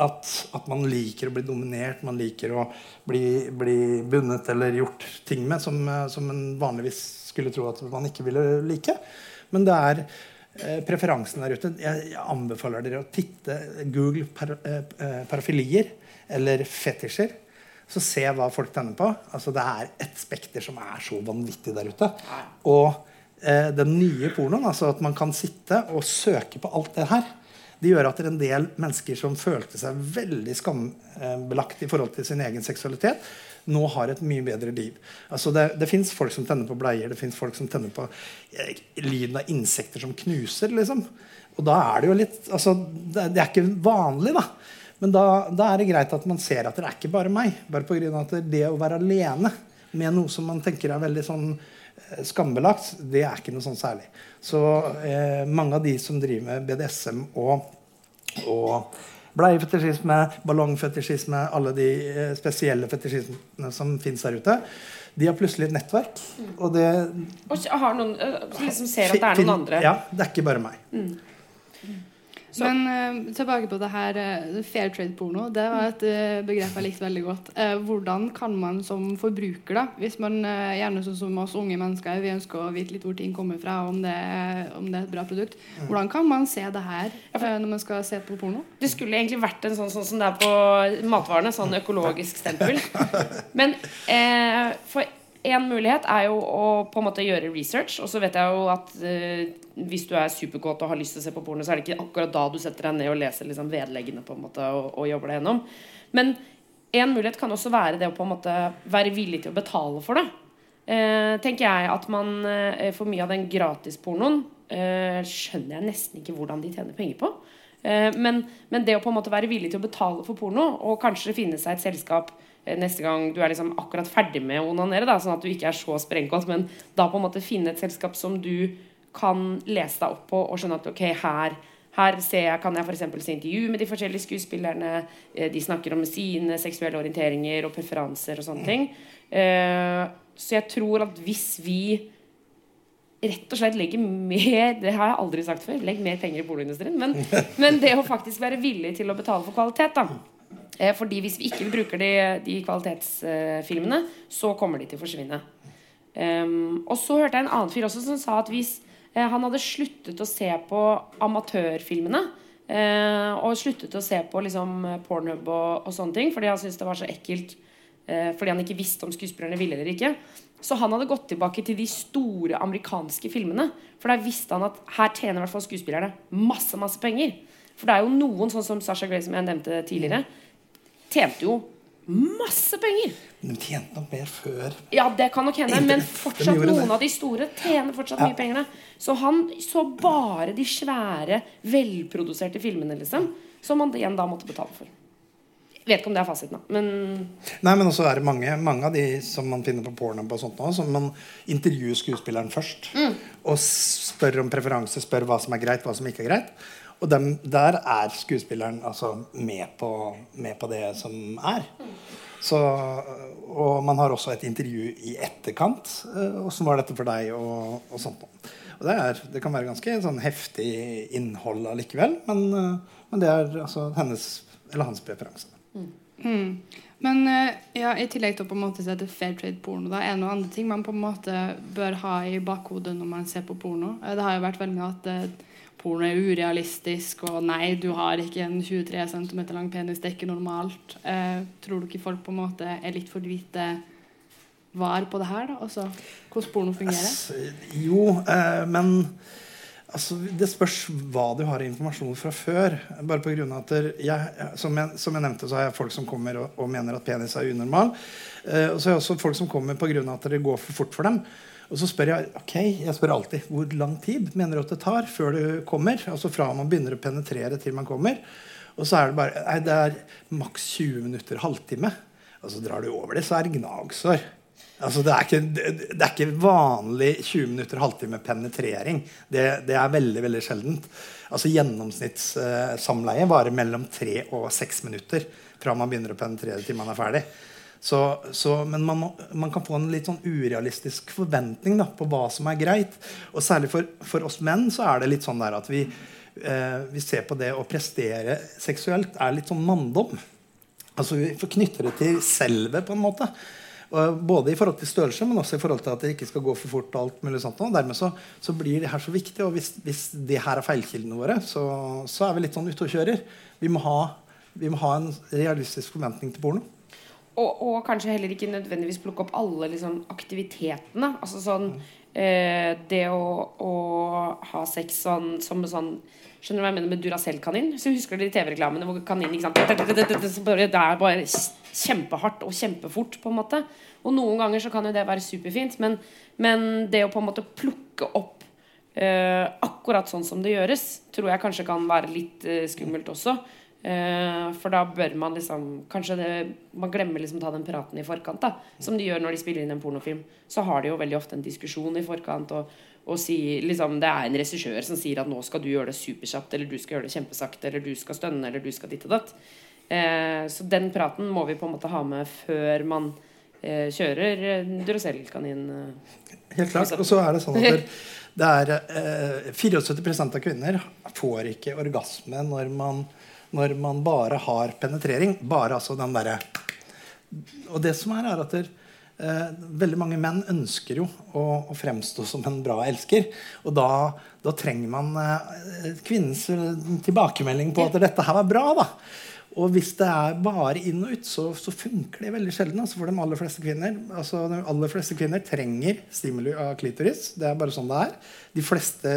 At, at, man liker å bli dominert, man liker å bli, bli bundet eller gjort ting med som, som en vanligvis skulle tro at man ikke ville like. Men det er eh, preferansen der ute. Jeg, jeg, anbefaler dere å titte Google par, eh, eh parafilier eller fetisjer. så se hva folk tenner på. Altså Det er et spekter som er så vanvittig der ute. Og eh, den nye pornoen, altså at man kan sitte og søke på alt det her, det gjør at det er en del mennesker som følte seg veldig skambelagt i forhold til sin egen seksualitet, nå har et mye bedre liv. Altså det det fins folk som tenner på bleier, det fins folk som tenner på eh, lyden av insekter som knuser. liksom. Og da er det jo litt altså, det, det er ikke vanlig, da. Men da, da, er det greit at man ser at det er ikke bare meg. Bare på grunn av at det å være alene med noe som man tenker er veldig sånn skambelagt, det er ikke noe sånn særlig. Så eh, mange av de som driver med BDSM og, og bleiefetisjisme, ballongfetisjisme, alle de eh, spesielle fetisjismene som fins der ute, de har plutselig et nettverk. Og det Og har noen, eh, liksom ser at det er noen andre. Ja, det er ikke bare meg. Mm. Så. Men uh, tilbake på det her uh, fair trade-porno. Det var et uh, begrep jeg likte veldig godt. hvordan kan man som forbruker, da, hvis man gjerne sånn som oss unge mennesker vi ønsker å vite litt hvor ting kommer fra, om det, om det er et bra produkt, mm. hvordan kan man se det her når man skal se på porno? Det skulle egentlig vært en sånn, sånn som det er på matvarene, sånn økologisk stempel. <laughs> Men for en mulighet er jo å på en måte gjøre research. Og så vet jeg jo at uh, hvis du er superkåt og har lyst til å se på porno, så er det ikke akkurat da du setter deg ned og leser liksom, vedleggene på en måte og, og jobber deg gjennom. Men en mulighet kan også være det å på en måte være villig til å betale for det. Uh, tenker jeg at man uh, For mye av den gratispornoen skjønner jeg nesten ikke hvordan de tjener penger på. Men, men, det å på en måte være villig til å betale for porno, og kanskje finne seg et selskap neste gang du er liksom akkurat ferdig med å onanere, da, sånn at du ikke er så sprengkåt, men da på en måte finne et selskap som du kan lese deg opp på og skjønne at ok, her, her ser jeg, kan jeg f.eks. se intervju med de forskjellige skuespillerne. Eh, de snakker om sine seksuelle orienteringer og preferanser og sånne ting. Eh, så jeg tror at hvis vi rett og slett legger mer <laughs> Det har jeg aldri sagt før. Legg mer penger i boligindustrien. Men, men det å faktisk være villig til å betale for kvalitet, da Eh, fordi hvis vi ikke bruker de, de kvalitetsfilmene, så kommer de til å forsvinne. Um, og så hørte jeg en annen fyr også som sa at hvis eh, han hadde sluttet å se på amatørfilmene eh, og sluttet å se på liksom, pornhub og, og, sånne ting fordi han syntes det var så ekkelt eh, fordi han ikke visste om skuespillerne ville eller ikke, så han hadde gått tilbake til de store amerikanske filmene. For der visste han at her tjener i hvert fall skuespillerne masse, masse penger. For det er jo noen, sånn som Sasha Gray, som jeg nevnte tidligere, tjente jo masse penger. De tjente nok mer før. Ja, det kan nok hende. Men fortsatt noen av de store tjener fortsatt ja. mye penger. Så han så bare de svære, velproduserte filmene, liksom. Som han igjen da måtte betale for. Jeg vet ikke om det er fasiten, da. Men Nei, men også er det mange, mange av de som man finner på Pornhub og sånt nå, som man intervjuer skuespilleren først. Mm. Og spør om preferanse, spør hva som er greit, hva som ikke er greit. Og dem, der er skuespilleren altså med på, med på, det som er. Så, og man har også et intervju i etterkant. Eh, Åssen var dette for deg? Og, og sånt. Og det, er, det, kan være ganske sånn heftig innhold allikevel, men, eh, men, det er altså hennes eller hans preferanse. Mm. Mm. Men eh, ja, i tillegg til å på en måte se til fair trade-porno, da, er det noen andre ting man på en måte bør ha i bakhodet når man ser på porno? Det har jo vært veldig mye at porno er urealistisk, og nei, du har ikke en 23 cm lang penis, det er ikke normalt. Eh, tror du ikke folk på en måte er litt for lite var på det her, da? Altså, hvordan porno fungerer? Altså, jo, eh, men altså, det spørs hva du har informasjon fra før. Bare på grunn av at jeg, som, jeg, som jeg nevnte, så har jeg folk som kommer og, og mener at penis er unormal. Eh, og så har jeg også folk som kommer pga. at det går for fort for dem. Og så spør jeg ok, jeg spør alltid hvor lang tid mener du at det tar før du kommer. Altså fra man begynner å penetrere til man kommer. Og så er det bare nei, det er maks 20 minutter, halvtime. Og så drar du over det, så er det gnagsår. Altså, det, er ikke, det, er ikke, vanlig 20 minutter, halvtime penetrering. Det, det er veldig veldig sjeldent. Altså Gjennomsnittssamleie varer mellom 3 og 6 minutter fra man begynner å penetrere til man er ferdig. Så, så, men man, må, man, kan få en litt sånn urealistisk forventning da, på hva som er greit. Og særlig for, for, oss menn så er det litt sånn der at vi, eh, vi ser på det å prestere seksuelt er litt sånn manndom. Altså Vi får knytte det til selve, på en måte. Og både i forhold til størrelse, men også i forhold til at det ikke skal gå for fort. og alt mulig sånt. Og dermed så, så, blir det her så viktig. Og hvis, hvis det her er feilkildene våre, så, så, er vi litt sånn ute og kjører. Vi må, ha, vi må ha en realistisk forventning til porno. Og, og, kanskje heller ikke nødvendigvis plukke opp alle liksom, aktivitetene. Altså sånn eh, Det å, å, ha sex sånn som sånn Skjønner du hva jeg mener med Duracell-kanin? Så husker de TV-reklamene hvor kaninen ikke sant? Det er bare kjempehardt og kjempefort, på en måte. Og noen ganger så kan jo det være superfint, men, men det å på en måte plukke opp eh, akkurat sånn som det gjøres, tror jeg kanskje kan være litt eh, skummelt også. Uh, for da bør man liksom Kanskje det, man glemmer liksom å ta den praten i forkant. da Som de gjør når de spiller inn en pornofilm. Så har de jo veldig ofte en diskusjon i forkant. Og, og si, liksom, det er en regissør som sier at nå skal du gjøre det superkjapt, eller du skal gjøre det kjempesakte, eller du skal stønne, eller du skal ditt og datt. Eh, så den praten må vi på en måte ha med før man eh, kjører Duracell-kanin. Helt klart. Og så er det sånn at <laughs> det er 74 av kvinner får ikke orgasme når man når man bare har penetrering. Bare altså den derre Og det som er, er at der, eh, veldig mange menn ønsker jo å, å, fremstå som en bra elsker. Og da, da trenger man eh, kvinnens tilbakemelding på at dette her var bra. da og hvis det er bare inn og ut, så, så funker det veldig sjelden. Altså for de aller fleste kvinner altså de aller fleste kvinner trenger stimuli av klitoris. Det er bare sånn det er. De fleste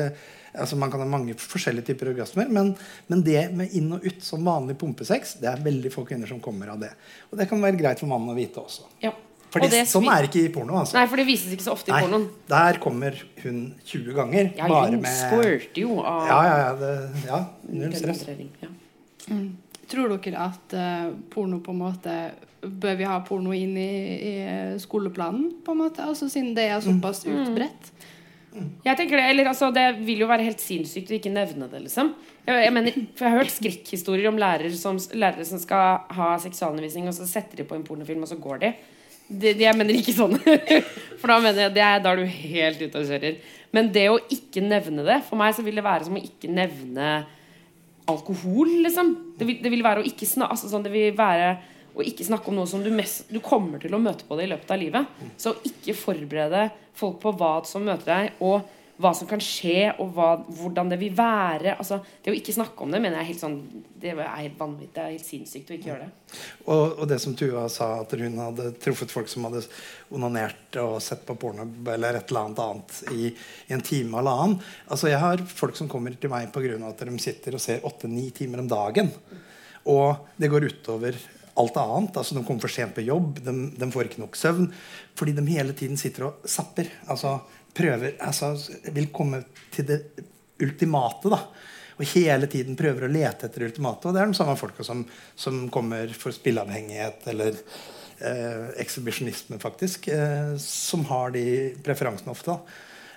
altså Man kan ha mange forskjellige typer orgasmer, men, men, det med inn og ut som vanlig pumpesex, det er veldig få kvinner som kommer av det. Og det kan være greit for mannen å vite også. Ja. Fordi det, sånn er det ikke i porno. Altså. Nei, for det vises ikke så ofte i Nei, pornoen. Der kommer hun 20 ganger. Ja, bare med squirter jo av Ja, ja, ja, det, ja null stress. Ja. Mm. Tror dere at uh, porno på en måte Bør vi ha porno inn i, i skoleplanen, på en måte? Altså Siden det er såpass mm. utbredt? Jeg tenker det, eller altså, det vil jo være helt sinnssykt å ikke nevne det, liksom. Jeg, jeg, mener, for jeg har hørt skrekkhistorier om lærere som, lærere som skal ha seksualundervisning, og så setter de på en pornofilm, og så går de. Det, det, jeg mener ikke sånn. <laughs> For da mener jeg det er, da er du helt ute og kjører. Men det å ikke nevne det For meg så vil det være som å ikke nevne alkohol, liksom. Det vil, det vil være å ikke snakke altså, sånn, Det vil være og ikke snakke om noe som du, mest, du kommer til å møte på det i løpet av livet. Så ikke forberede folk på hva som møter deg, og hva som kan skje, og hva, hvordan det vil være. Altså, det å ikke snakke om det mener jeg er helt sånn Det er helt vanvittig. Det er helt sinnssykt å ikke gjøre det. Og, og det som Tuva sa, at hun hadde truffet folk som hadde onanert og sett på porno eller et eller annet annet i, i en time eller annen. Altså, jeg har folk som kommer til meg pga. at de sitter og ser åtte-ni timer om dagen. Og det går utover alt annet. altså De kommer for sent på jobb, de, de, får ikke nok søvn. Fordi de hele tiden sitter og zapper. altså prøver, altså Vil komme til det ultimate. da, Og hele tiden prøver å lete etter ultimate. Og det er de samme folka som, som kommer for spilleavhengighet eller eh, ekshibisjonisme, faktisk. Eh, som har de preferansene ofte.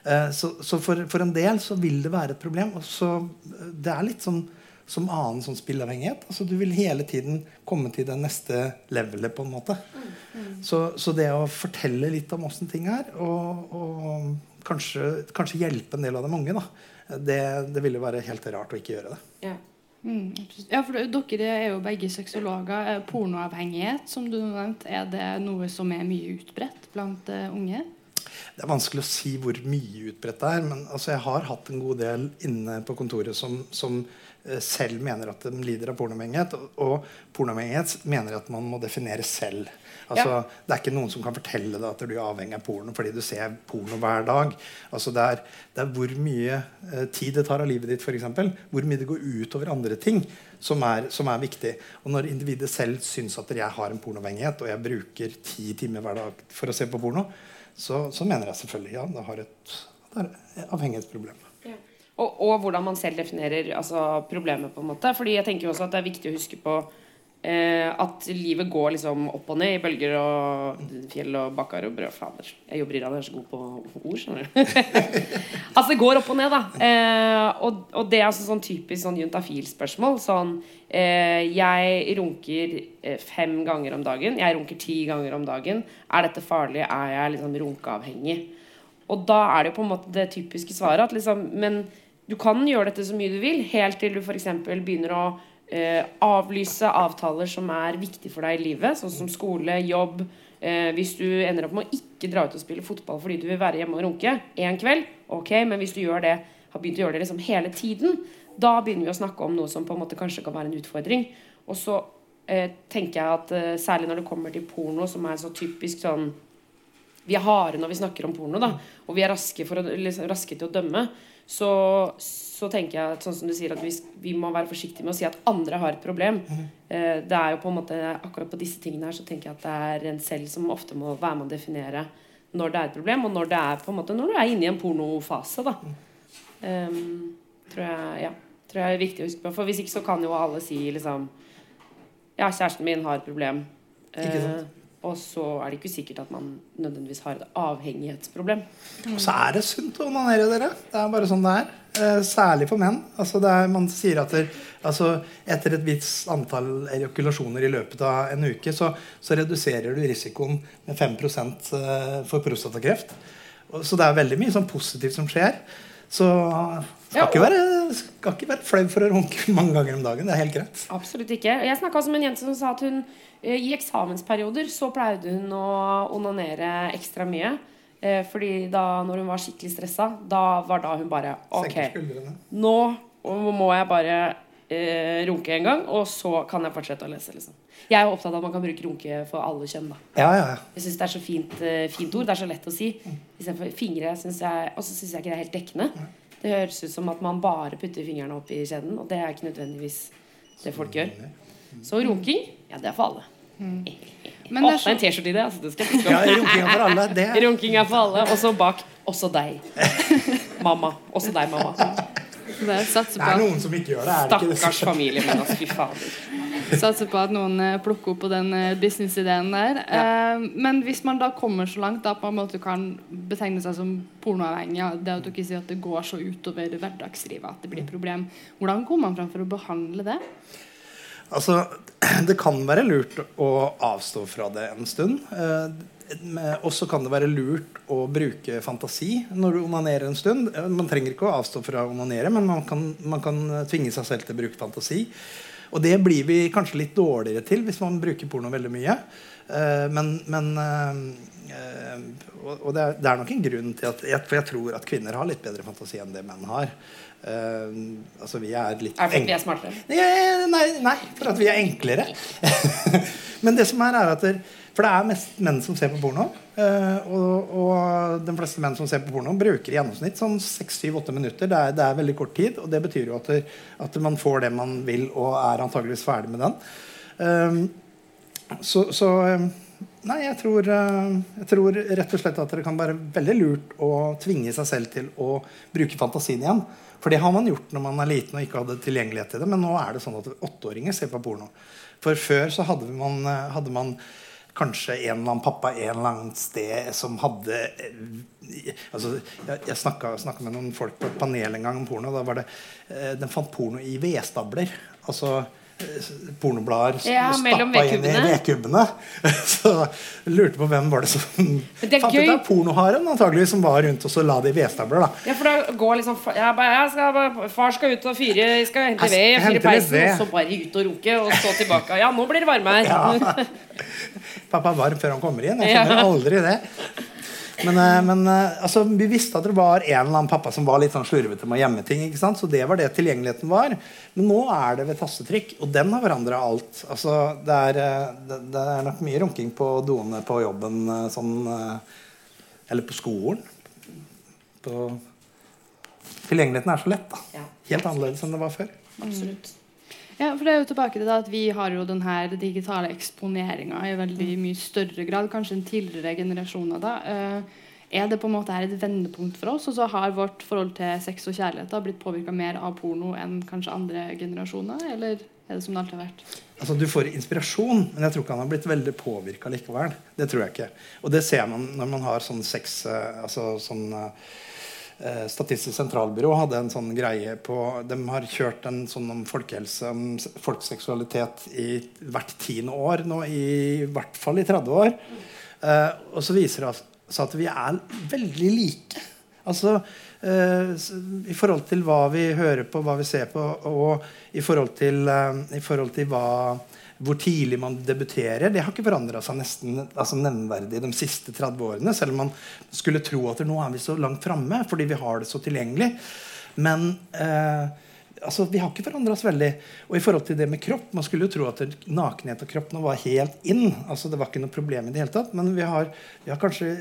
Eh, så, så for, for, en del så vil det være et problem. og så eh, Det er litt sånn som annen sånn spilleavhengighet. Altså, du vil hele tiden komme til det neste levelet, på en måte. Mm, mm. Så, så, det å fortelle litt om åssen ting er, og, og kanskje, kanskje, hjelpe en del av de unge, da, det, det ville være helt rart å ikke gjøre det. Ja. Mm. ja, for Dere er jo begge sexologer. Pornoavhengighet, som du nevnte, er det noe som er mye utbredt blant uh, unge? Det er vanskelig å si hvor mye utbredt det er. Men altså, jeg har hatt en god del inne på kontoret som, som Eh, selv mener at de lider av pornoavhengighet. Og pornoavhengighet mener at man må definere selv. Altså, ja. Det er ikke noen som kan fortelle deg at du er avhengig av porno fordi du ser porno hver dag. Altså, det, er, det er hvor mye eh, tid det tar av livet ditt, f.eks. Hvor mye det går ut over andre ting som er, som er, viktig. Og når individet selv syns at jeg har en pornoavhengighet, og jeg bruker ti timer hver dag for å se på porno, så, så mener jeg selvfølgelig ja, det har et, det er et avhengighetsproblem. Og, og, hvordan man selv definerer altså, problemet. på en måte Fordi jeg tenker også at det er viktig å huske på eh, at livet går liksom opp og ned i bølger og fjell og bakkar og brød. Fader. Jeg jobber i radio, jeg er så god på ord, skjønner du. <laughs> altså det går opp og ned, da. Eh, og, og, det er altså sånn typisk sånn juntafil-spørsmål. Sånn eh, Jeg runker eh, fem ganger om dagen. Jeg runker ti ganger om dagen. Er dette farlig? Er jeg liksom runkeavhengig? Og da er det jo på en måte det typiske svaret at liksom Men du kan gjøre dette så mye du vil, helt til du f.eks. begynner å eh, avlyse avtaler som er viktige for deg i livet, sånn som skole, jobb. Eh, hvis du ender opp med å ikke dra ut og spille fotball fordi du vil være hjemme og runke én kveld, ok, men hvis du gjør det, har begynt å gjøre det liksom hele tiden, da begynner vi å snakke om noe som på en måte kanskje kan være en utfordring. Og så eh, tenker jeg at eh, særlig når det kommer til porno, som er så typisk sånn Vi er harde når vi snakker om porno, da, og vi er raske, å, liksom, raske til å dømme. Så, så tenker jeg at, sånn som du sier at vi, vi må være forsiktige med å si at andre har et problem. Eh, det er jo på en måte Akkurat på disse tingene her så tenker jeg at det er en selv som ofte må være med å definere når det er et problem, og når det er på en måte Når du er inne i en pornofase, da. Um, tror jeg ja, tror jeg er viktig å huske på. For hvis ikke så kan jo alle si liksom Ja, kjæresten min har et problem. Ikke sant? Eh, og så er det ikke sikkert at man nødvendigvis har et avhengighetsproblem. Og så er det sunt å onanere, dere. Det er bare sånn det er. Eh, særlig for menn. Altså er, man sier at det, altså etter et visst antall ejakulasjoner i løpet av en uke, så, så reduserer du risikoen med 5 eh, for prostatakreft. Så det er veldig mye sånn positivt som skjer. Så skal, Ja, ikke være, skal ikke være flau for å runke mange ganger om dagen. Det er helt greit. Absolutt ikke. Jeg snakka med en jente som sa at hun eh, i eksamensperioder så pleide hun å onanere ekstra mye. Eh, fordi da når hun var skikkelig stressa, da var da hun bare OK, nå må jeg bare eh, runke en gang, og så kan jeg fortsette å lese. Liksom. Jeg er jo opptatt av at man kan bruke runke for alle kjønn. da Ja, ja, ja. Jeg syns det er så fint, eh, fint ord. Det er så lett å si. Istedenfor fingre. Synes jeg, og så syns jeg ikke det er helt dekkende. Det høres ut som at man bare putter fingrene opp i kjeden, og det er ikke nødvendigvis det folk gjør. Så runking, ja, det er for alle. Men Å, det er er en T-skjorte i det. Altså, det skal jeg ja runking er for alle. Det. Runking er for alle. Og så bak også deg. <laughs> Mamma. Også deg, mamma. Det det er at, noen som ikke gjør det. Er det? Stakkars familie min, altså. Fy fader. satser på at noen eh, plukker opp på den eh, businessideen der. Eh, men hvis man da kommer så langt da på en måte kan betegne seg som pornoavhengig, ja, det at du ikke sier at det går så utover hverdagslivet at det blir et problem, hvordan går man fram for å behandle det? Altså, <clears throat> det kan være lurt å avstå fra det en stund. Eh, med- Og så kan det være lurt å bruke fantasi når du onanerer en stund. Eh, Man trenger ikke å avstå fra å onanere, men man kan, man kan tvinge seg selv til å bruke fantasi. Og det blir vi kanskje litt dårligere til hvis man bruker porno veldig mye. Eh, men men eh, eh, og, det, er, det er nok en grunn til at jeg, For jeg tror at kvinner har litt bedre fantasi enn det menn har. Eh, altså vi er litt Er det fordi vi er smartere? Nei, nei, nei, for at vi er enklere. <laughs> Men det som er, er at det, For det er mest menn som ser på porno. eh, og, og de fleste menn som ser på porno, bruker i gjennomsnitt sånn 6-7-8 minutter. Det er, det er veldig kort tid, og det betyr jo at, det, at man får det man vil, og er antageligvis ferdig med den. Eh, så, så eh, Nei, jeg tror, eh, jeg tror rett og slett at det kan være veldig lurt å tvinge seg selv til å bruke fantasien igjen. For det har man gjort når man er liten og ikke hadde tilgjengelighet til det. Men nå er det sånn at åtteåringer ser på porno. For før så hadde man, hadde man kanskje en eller annen pappa en eller annen sted som hadde eh, altså, Jeg, jeg snakka, med noen folk på et panel en gang om porno. Da var det, eh, De fant porno i vedstabler. Altså pornoblader Ja, stappa inn i vedkubbene. <laughs> Så lurte på hvem var det som det fant gøy. ut av pornoharen antagelig som var rundt og så la det i vedstabler. da Ja, for da går liksom jeg bare, skal, Far skal ut og fyre, skal hente ved, fyre peisen, og så bare ut og runke, og så tilbake. Ja, nå blir det varme her. Ja. <laughs> Pappa er varm før han kommer inn. Jeg Ja. skjønner aldri det. Men, eh, men eh, altså, vi visste at det var en eller annen pappa som var litt sånn slurvete med å gjemme ting. Så det var det tilgjengeligheten var. Men nå er det ved tastetrykk, og den har forandra alt. Altså, det, er, eh, det, det er nok mye runking på doene på jobben sånn Eller på skolen. På Tilgjengeligheten er så lett. da. Helt annerledes enn det var før. absolutt. Ja, for det er jo tilbake til det at Vi har jo den her digitale eksponeringa i veldig mye større grad kanskje enn tidligere generasjoner. da. Eh, er det på en måte her et vendepunkt for oss? Og så har vårt forhold til sex og kjærlighet da blitt påvirka mer av porno enn kanskje andre generasjoner? Eller er det som det alltid har vært? Altså Du får inspirasjon, men jeg tror ikke han har blitt veldig påvirka likevel. Det tror jeg ikke. Og det ser man når man har sånn sex eh, altså sånn eh, Statistisk sentralbyrå hadde en sånn greie på De har kjørt en sånn om folkehelse, om folks folkseksualitet i hvert tiende år nå, i hvert fall i 30 år. Eh, og så viser det seg at vi er veldig like. Altså eh, i forhold til hva vi hører på, hva vi ser på, og i forhold til, eh, i forhold til hva, hvor tidlig man debuterer. Det har ikke forandra seg nesten altså nevnverdig de siste 30 årene. Selv om man skulle tro at nå er vi så langt framme fordi vi har det så tilgjengelig. Men eh, altså, Vi har ikke forandra oss veldig. Og i forhold til det med kropp Man skulle jo tro at nakenhet og kropp nå var helt inn. altså Det var ikke noe problem i det hele tatt. Men vi har, vi har kanskje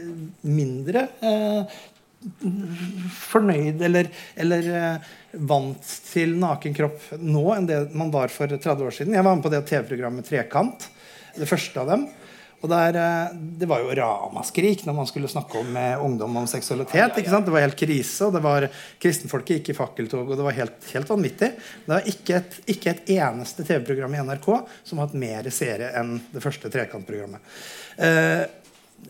mindre eh, fornøyd eller, eller eh, vant til naken kropp nå enn det man var for 30 år siden. Jeg var med på det TV-programmet Trekant. Det første av dem. Og der, eh, Det var jo ramaskrik når man skulle snakke om med ungdom om seksualitet. ikke sant? Det var helt krise, og det var kristenfolket gikk i fakkeltog, og det var helt, helt vanvittig. Det var ikke et, ikke et eneste TV-program i NRK som har hatt mer seere enn det første Trekantprogrammet. Eh,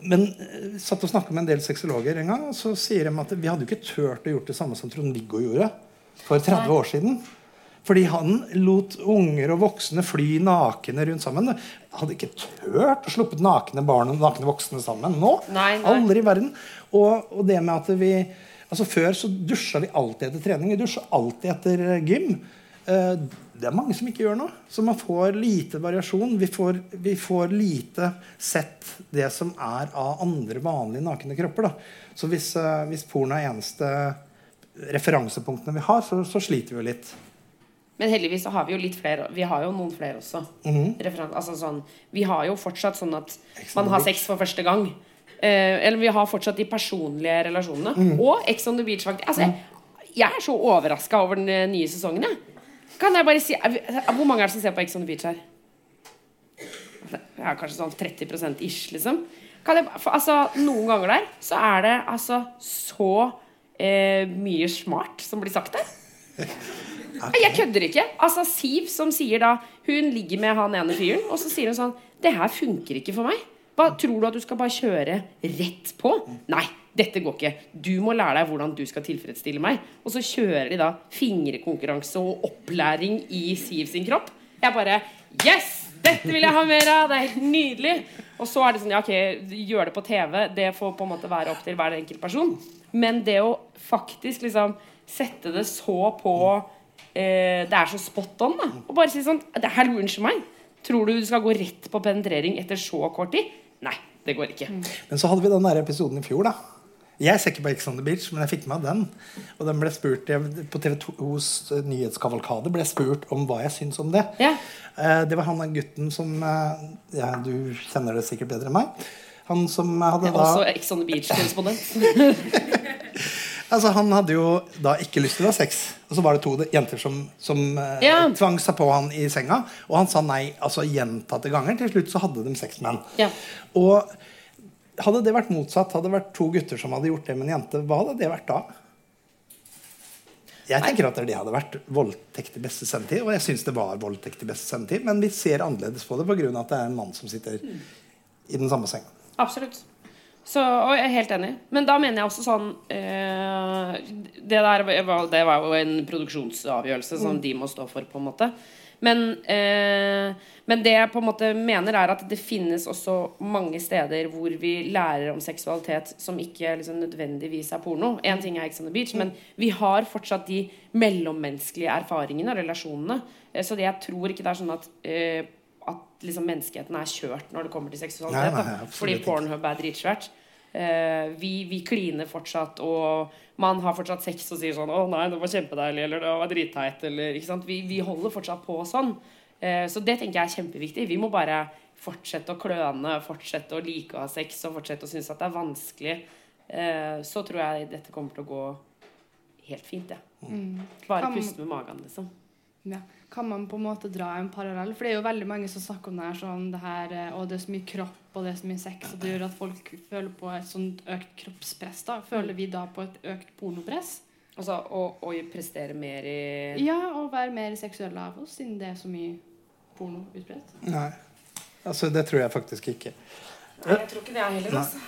men eh, satt og snakka med en del sexologer en gang, og så sier de at vi hadde jo ikke turt å gjort det samme som Trond-Viggo gjorde for 30 år siden. Fordi han lot unger og voksne fly nakne rundt sammen. Hadde ikke turt å sluppe nakne barn og nakne voksne sammen nå. Nei, nei. Aldri i verden. Og, og, det med at vi altså Før så dusja vi alltid etter trening. Vi dusja alltid etter eh, gym. Det er mange som ikke gjør noe. Så man får lite variasjon. Vi får, vi får lite sett det som er av andre vanlige nakne kropper. Da. Så hvis, eh, hvis porno er eneste referansepunktene vi har, så, så sliter vi jo litt. Men heldigvis så har vi jo litt flere. Vi har jo noen flere også. Mhm. Referan- altså sånn, vi har jo fortsatt sånn at man har sex for første gang. Eh, eller vi har fortsatt de personlige relasjonene. Mm. Og Ex on the Beach, faktisk. Altså, jeg er så overraska over den nye sesongen. Jeg. Kan jeg bare si Hvor mange er det som ser på Ex on the Beach her? Ja, kanskje sånn 30 ish, liksom. Kan jeg, for, altså, noen ganger der så er det altså så eh, mye smart som blir sagt der. <laughs> Okay. Jeg kødder ikke. Altså Siv som sier da Hun ligger med han ene fyren, og så sier hun sånn Det her funker ikke for meg. Hva Tror du at du skal bare kjøre rett på? Nei, dette går ikke. Du må lære deg hvordan du skal tilfredsstille meg. Og så kjører de da fingrekonkurranse og opplæring i Siv sin kropp. Jeg bare Yes! Dette vil jeg ha mer av! Det er helt nydelig. Og så er det sånn, ja, ok, gjør det på TV. Det får på en måte være opp til hver enkelt person. Men det å faktisk liksom sette det så på eh, Det er så spot on, da. Og bare si sånn det her, Unnskyld meg. Tror du du skal gå rett på penetrering etter så kort tid? Nei, det går ikke. Men så hadde vi den der episoden i fjor, da. Jeg ser ikke på Ex on the Beach, men jeg fikk med meg den. Og den ble spurt jeg, På TV 2s nyhetskavalkade ble jeg spurt om hva jeg syns om det. Ja. Eh, det var han den gutten som eh, ja, Du kjenner det sikkert bedre enn meg. Han som hadde da Også Ex on the Beach-korrespondent. <laughs> <laughs> Altså, Han hadde jo da ikke lyst til å ha sex. Og så var det to jenter som, som eh, Ja. tvang seg på han i senga. Og han sa nei altså gjentatte ganger. Til slutt så hadde de sex med han. Ja. Og hadde det vært motsatt, hadde det vært to gutter som hadde gjort det med en jente, hva hadde det vært da? Jeg tenker at det hadde vært voldtekt i beste sendetid. Og jeg syns det var voldtekt i beste sendetid, men vi ser annerledes på det pga. at det er en mann som sitter i den samme senga. Absolutt. Så, og jeg er helt enig. Men da mener jeg også sånn eh, det, der, var- det var jo en produksjonsavgjørelse som de må stå for, på en måte. Men, eh, men det jeg på en måte mener, er at det finnes også mange steder hvor vi lærer om seksualitet som ikke liksom nødvendigvis er porno. Én ting er Ex on the Beach, men vi har fortsatt de mellommenneskelige erfaringene og relasjonene. Eh, Så det, jeg tror ikke det er sånn at eh, at liksom menneskeheten er kjørt når det kommer til seksualitet. Nei, nei, Fordi. Pornhub er dritsvært. Uh, vi, vi kliner fortsatt, og man har fortsatt sex og sier sånn 'Å nei, det var kjempedeilig', eller 'det var dritteit', eller ikke sant. Vi, vi holder fortsatt på sånn. Uh, så det tenker jeg er kjempeviktig. Vi må bare fortsette å kløne, fortsette å like å ha sex og fortsette å synes at det er vanskelig. Uh, så tror jeg dette kommer til å gå helt fint, ja. Bare puste med magen, liksom. Ja. Kan man på en måte dra en parallell? For det er jo veldig mange som snakker om det her sånn det her, eh, og det er så mye kropp og det er så mye sex, og det gjør at folk føler på et sånt økt kroppspress. da. Føler vi da på et økt pornopress? Altså å, å prestere mer i Ja, og være mer seksuelle av oss, siden det er så mye porno utbredt? Nei. Altså, det tror jeg faktisk ikke. Nei, jeg tror ikke det er heller, altså.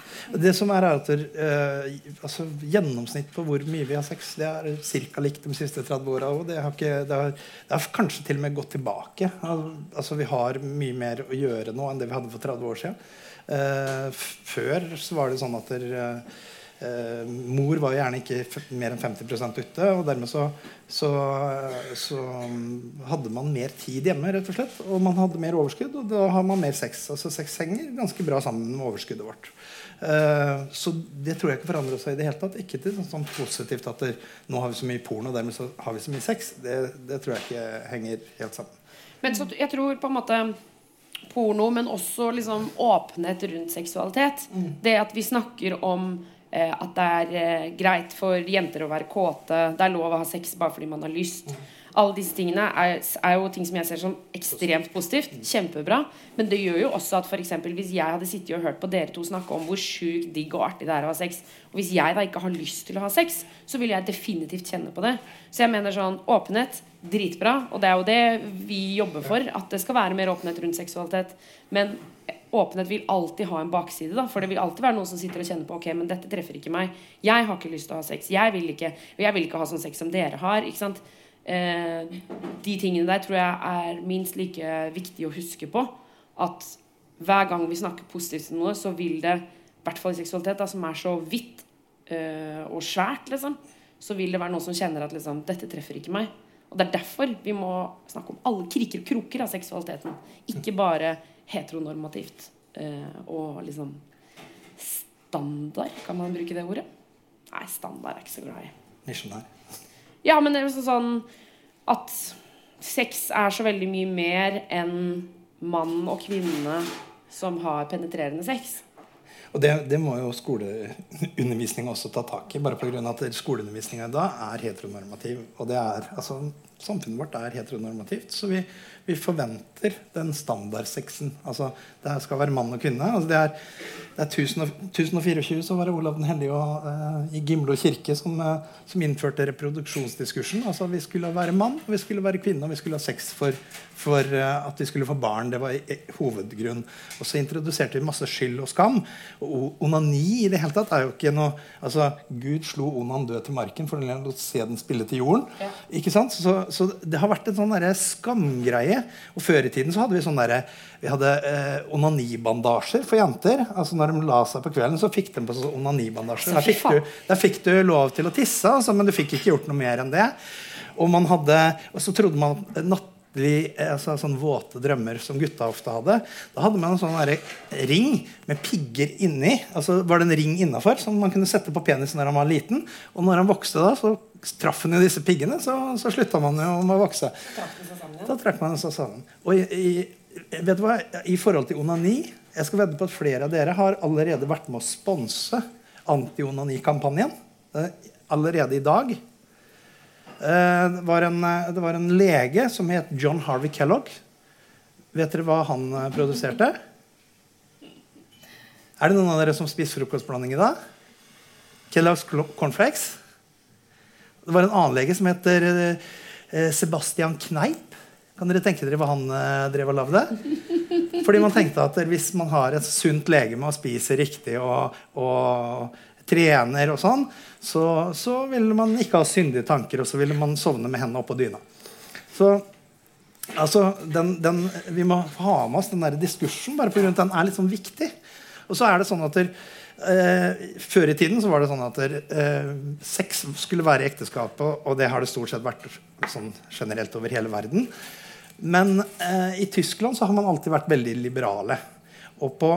Som er, eh, altså, Gjennomsnitt på hvor mye vi har sex, det er ca. likt de siste 30 åra. Det det, det har kanskje til og med gått tilbake. Altså, vi har mye mer å gjøre nå enn det vi hadde for 30 år siden. Uh, før så var det sånn at der, eh, mor var gjerne ikke mer enn 50% ute. Og dermed så, så, så, hadde man mer tid hjemme, rett og slett. Og man hadde mer overskudd, og da har man mer sex. Altså sex henger ganske bra sammen med overskuddet vårt. Eh, så det tror jeg ikke forandrer seg i det hele tatt. Ikke til sånn, sånn positivt at der, nå har vi så mye porno, og dermed så har vi så mye sex. Det, det tror jeg ikke henger helt sammen. Men så jeg tror på en måte porno, men også liksom åpenhet rundt seksualitet. Mm. Det at vi snakker om eh, at det er eh, greit for jenter å være kåte, det er lov å ha sex bare fordi man har lyst. Alle disse tingene er, er, jo ting som jeg ser som ekstremt positivt. Kjempebra. Men det gjør jo også at for eksempel, hvis jeg hadde sittet og hørt på dere to snakke om hvor sjukt digg og artig det er å ha sex, og hvis jeg da ikke har lyst til å ha sex, så vil jeg definitivt kjenne på det. Så jeg mener sånn åpenhet, dritbra. Og det er jo det vi jobber for. At det skal være mer åpenhet rundt seksualitet. Men åpenhet vil alltid ha en bakside. Da, for det vil alltid være noen som sitter og kjenner på Ok, men dette treffer ikke meg. Jeg har ikke lyst til å ha sex. Jeg vil ikke, jeg vil ikke ha sånn sex som dere har. Ikke sant? Eh, de tingene der tror jeg er minst like viktig å huske på. At hver gang vi snakker positivt om noe, så vil det, i hvert fall i seksualitet, da, som er så vidt eh, og svært, liksom, så vil det være noen som kjenner at liksom, dette treffer ikke meg. Og det er derfor vi må snakke om alle kriker og kroker av seksualiteten. Ikke bare heteronormativt eh, og liksom standard. Kan man bruke det ordet? Nei, standard er ikke så glad i. Misjonær. Ja, men det er liksom sånn at sex er så veldig mye mer enn mann og kvinne som har penetrerende sex. Og det, det må jo skoleundervisninga også ta tak i. Bare pga. at skoleundervisninga da er heteronormativ. Og det er, altså, samfunnet vårt er heteronormativt. Så vi, vi forventer den standardsexen. Altså, det her skal være mann og kvinne. Altså, det er, det er 1024 så var det Olav den hellige og, uh, i Gimlo kirke som, uh, som, innførte reproduksjonsdiskursen. Altså Vi skulle være mann, vi skulle være kvinne, og vi skulle ha sex for, for uh, at de skulle få barn. Det var hovedgrunn. Og så introduserte vi masse skyld og skam. Og onani i det hele tatt er jo ikke noe altså Gud slo onan død til marken for å se den spille til jorden. Ja. Ikke sant? Så, så, det har vært en sånn skamgreie. Og før i tiden så hadde vi sånn derre vi hadde eh, onanibandasjer for jenter. altså Når de la seg på kvelden, så fikk de på seg onanibandasjer. Der fikk, du, der fikk du lov til å tisse, altså, men du fikk ikke gjort noe mer enn det. Og, man hadde, og så trodde man at nattlig, altså, sånn våte drømmer som gutta ofte hadde. Da hadde man en sånn ring med pigger inni. altså var det en ring innafor som man kunne sette på penisen når han var liten. Og når han vokste, da, så traff han jo disse piggene, så, så slutta man jo med å vokse. Da trakk man seg sammen. Og i, i vet du hva? I forhold til onani Jeg skal vedde på at flere av dere har allerede vært med å sponse anti-onani-kampanjen. Eh, allerede i dag. Eh, det var, en, eh, det var en lege som het John Harvey Kellogg. Vet dere hva han produserte? Er det noen av dere som spiser frokostblanding i dag? Kellogg's cornflakes. Det var en annen lege som heter Sebastian Kneip. Kan dere tenke dere hva han drev og lagde? Fordi man tenkte at hvis man har et sunt legeme og spiser riktig og, og trener og sånn, så, så ville man ikke ha syndige tanker, og så ville man sovne med hendene oppå dyna. Så altså, den, den, vi må ha med oss den der diskursen bare pga. den er litt sånn viktig. Og så er det sånn at der, eh, Før i tiden så var det sånn at der, eh, sex skulle være i ekteskapet, og det har det stort sett vært sånn generelt over hele verden. Men eh, i Tyskland så har man alltid vært veldig liberale. Og på,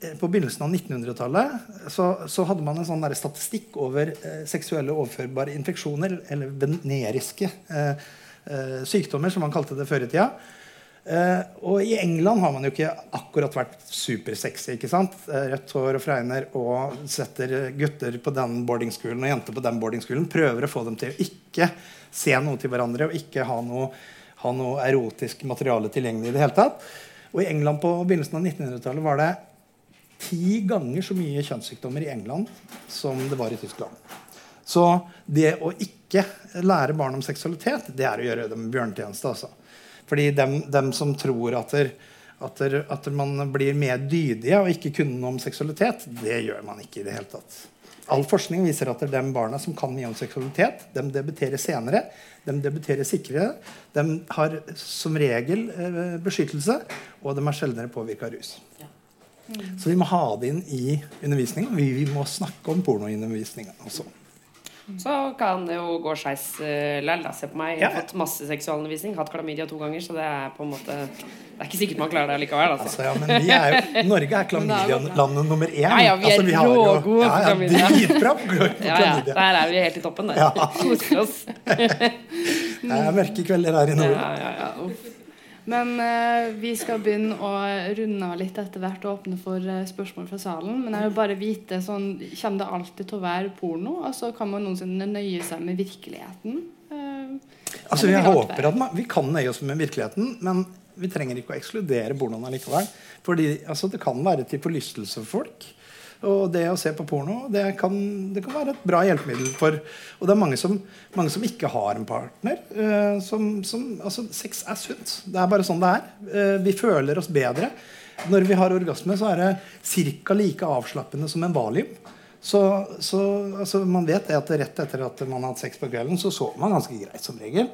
eh, på begynnelsen av 1900-tallet så, så, hadde man en sånn statistikk over eh, seksuelle overførbare infeksjoner, eller veneriske eh, eh, sykdommer, som man kalte det før i tida. Eh, og i England har man jo ikke akkurat vært supersexy. ikke sant? Rødt hår og fregner og setter gutter på den boardingskolen og jenter på den boardingskolen. Prøver å få dem til å ikke se noe til hverandre og ikke ha noe ha noe erotisk materiale tilgjengelig i det hele tatt. Og i England på begynnelsen av 1900-tallet var det ti ganger så mye kjønnssykdommer i England som det var i Tyskland. Så det å ikke lære barn om seksualitet, det er å gjøre dem bjørnetjeneste. Altså. Fordi dem, dem, som tror at, der, at, der, at man blir mer dydige og ikke kunne noe om seksualitet, det gjør man ikke i det hele tatt. All forskning viser at det er de barna som kan mye om seksualitet, de debuterer senere, de debuterer sikrere, de har som regel eh, beskyttelse, og de er sjeldnere påvirka av rus. Ja. Så vi må ha det inn i undervisninga. Vi, vi må snakke om porno i undervisninga også. Så kan det jo gå skeis uh, lell. Se på meg. Jeg har fått masse seksualundervisning. Hatt klamydia to ganger, så det er på en måte Det er ikke sikkert man klarer det likevel. Altså. Altså, ja, men vi er jo, <laughs> Norge er klamydia-landet nummer én. Ja, ja, vi er altså, har jo- ja, ja, klamydia. Dritbra på Ja, ja, der er vi helt i toppen. Der. Ja. Koser oss. <laughs> Det er mørke kvelder her i nord. Ja, ja, ja. Uff. Men eh, vi skal begynne å runde av litt etter hvert og åpne for eh, spørsmål fra salen. Men jeg vil bare vite sånn, Kommer det alltid til å være porno? Altså Kan man noensinne nøye seg med virkeligheten? Eh, Altså, jeg håper være. at man, Vi kan nøye oss med virkeligheten, men vi trenger ikke å ekskludere pornoen allikevel. Fordi altså, det kan være til forlystelse for folk. Og det å se på porno det kan, det kan være et bra hjelpemiddel for Og det er mange som, mange som ikke har en partner. Uh, som, som, altså, sex er sunt. Det er bare sånn det er. Uh, vi føler oss bedre. Når vi har orgasme, så er det ca. like avslappende som en valium. Så, så altså, man vet at rett etter at man har hatt sex på kvelden, så sover man ganske greit som regel.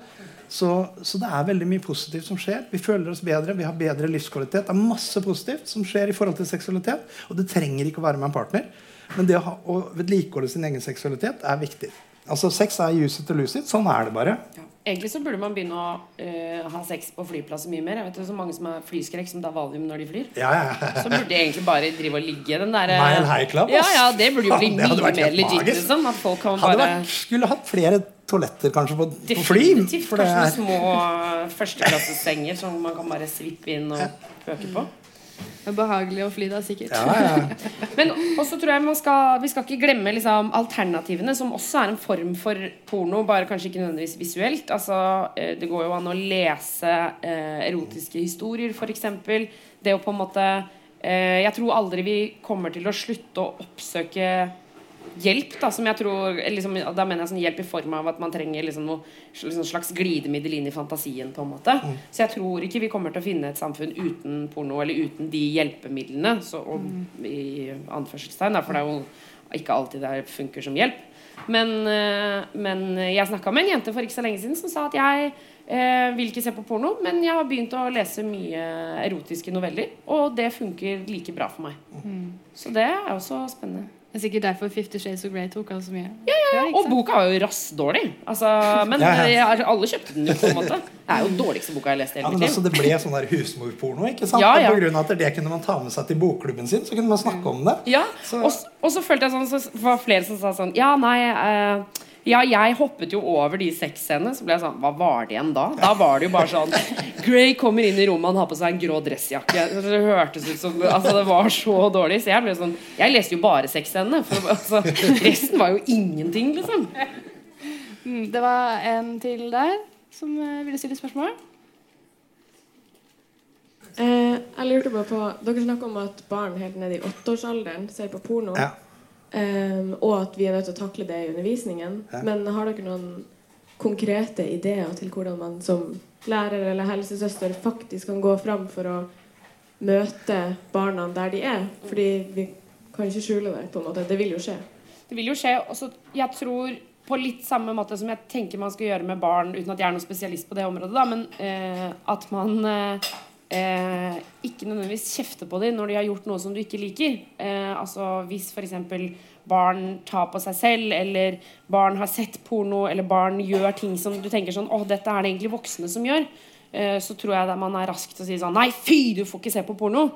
Så, så det er veldig mye positivt som skjer. Vi føler oss bedre, vi har bedre livskvalitet. Det er masse positivt som skjer i forhold til seksualitet. Og det trenger ikke å være med en partner. Men det å, ha, å vedlikeholde sin egen seksualitet er viktig. Altså Sex er use it or lose it. Sånn er det bare. Egentlig så burde man begynne å uh, ha sex på flyplasser mye mer. Jeg vet så mange som har flyskrekk som tar valium når de flyr. Ja, ja. Så burde de egentlig bare drive og ligge den derre Mile High Club, Ja, ass. ja, det burde jo bli Ja, mye mer legit. Liksom. At folk kan bare vært, skulle hatt flere toaletter kanskje på, på fly. Definitivt. For det Kanskje noen er, små førsteklassesenger som man kan bare svippe inn og pøke på. Det er behagelig å fly da, sikkert. ja, ja. <laughs> Men også tror jeg man skal, vi skal ikke glemme liksom, alternativene, som også er en form for porno, bare kanskje ikke nødvendigvis visuelt. Altså, eh, det går jo an å lese eh, erotiske historier, f.eks. Det å på en måte eh, Jeg tror aldri vi kommer til å slutte å oppsøke hjelp, da, som jeg tror liksom, Da mener jeg sånn hjelp i form av at man trenger liksom noe liksom slags glidemiddel inn i fantasien, på en måte. Så jeg tror ikke vi kommer til å finne et samfunn uten porno, eller uten de hjelpemidlene, så, og, i anførselstegn, da, for det er jo ikke alltid det funker som hjelp. Men, eh, men jeg snakka med en jente for ikke så lenge siden som sa at jeg eh, vil ikke se på porno, men jeg har begynt å lese mye erotiske noveller, og det funker like bra for meg. Så det er også spennende. Det er sikkert derfor Fifty Shades of Grey tok av så mye. Ja, ja, ja. Og boka var jo rassdårlig. Altså, men Ja, ja. alle kjøpte den jo, på en måte. Det er jo den dårligste boka jeg har lest i Ja, hele men mitt altså, liv. Det ble sånn der husmorporno. ikke sant? Ja, ja. Og På grunn av at det kunne man ta med seg til bokklubben sin. Så kunne man snakke om det. Ja, Så- og, og så følte jeg sånn Så var flere som sa sånn Ja, nei eh, Ja, jeg hoppet jo over de sexscenene. Så ble jeg sånn Hva var det igjen da? Da var det jo bare sånn Grey kommer inn i rommet, han har på seg en grå dressjakke. Det hørtes ut som Altså, det var så dårlig. Så jeg ble sånn Jeg leste jo bare sexscenene. For altså, resten var jo ingenting, liksom. Mm, det var en til der som eh, ville stille spørsmål. Eh, jeg lurte bare på Dere snakker om at barn helt ned i åtteårsalderen ser på porno. Ja. Eh, og at vi er nødt til å takle det i undervisningen. Ja. Men har dere noen konkrete ideer til hvordan man som lærer eller helsesøster faktisk kan gå fram for å møte barna der de er? Fordi vi kan ikke skjule det. på en måte. Det vil jo skje. Det vil jo skje. Også, jeg tror på litt samme måte som jeg tenker man skal gjøre med barn, uten at jeg er noen spesialist på det området, da, men uh, at man eh, eh, ikke nødvendigvis kjefte på dem når de har gjort noe som du ikke liker. Eh, altså Hvis f.eks. barn tar på seg selv, eller barn har sett porno, eller barn gjør ting som du tenker sånn Å, dette er det egentlig voksne som gjør. Eh, så tror jeg man er rask til å si sånn Nei, fy, du får ikke se på porno.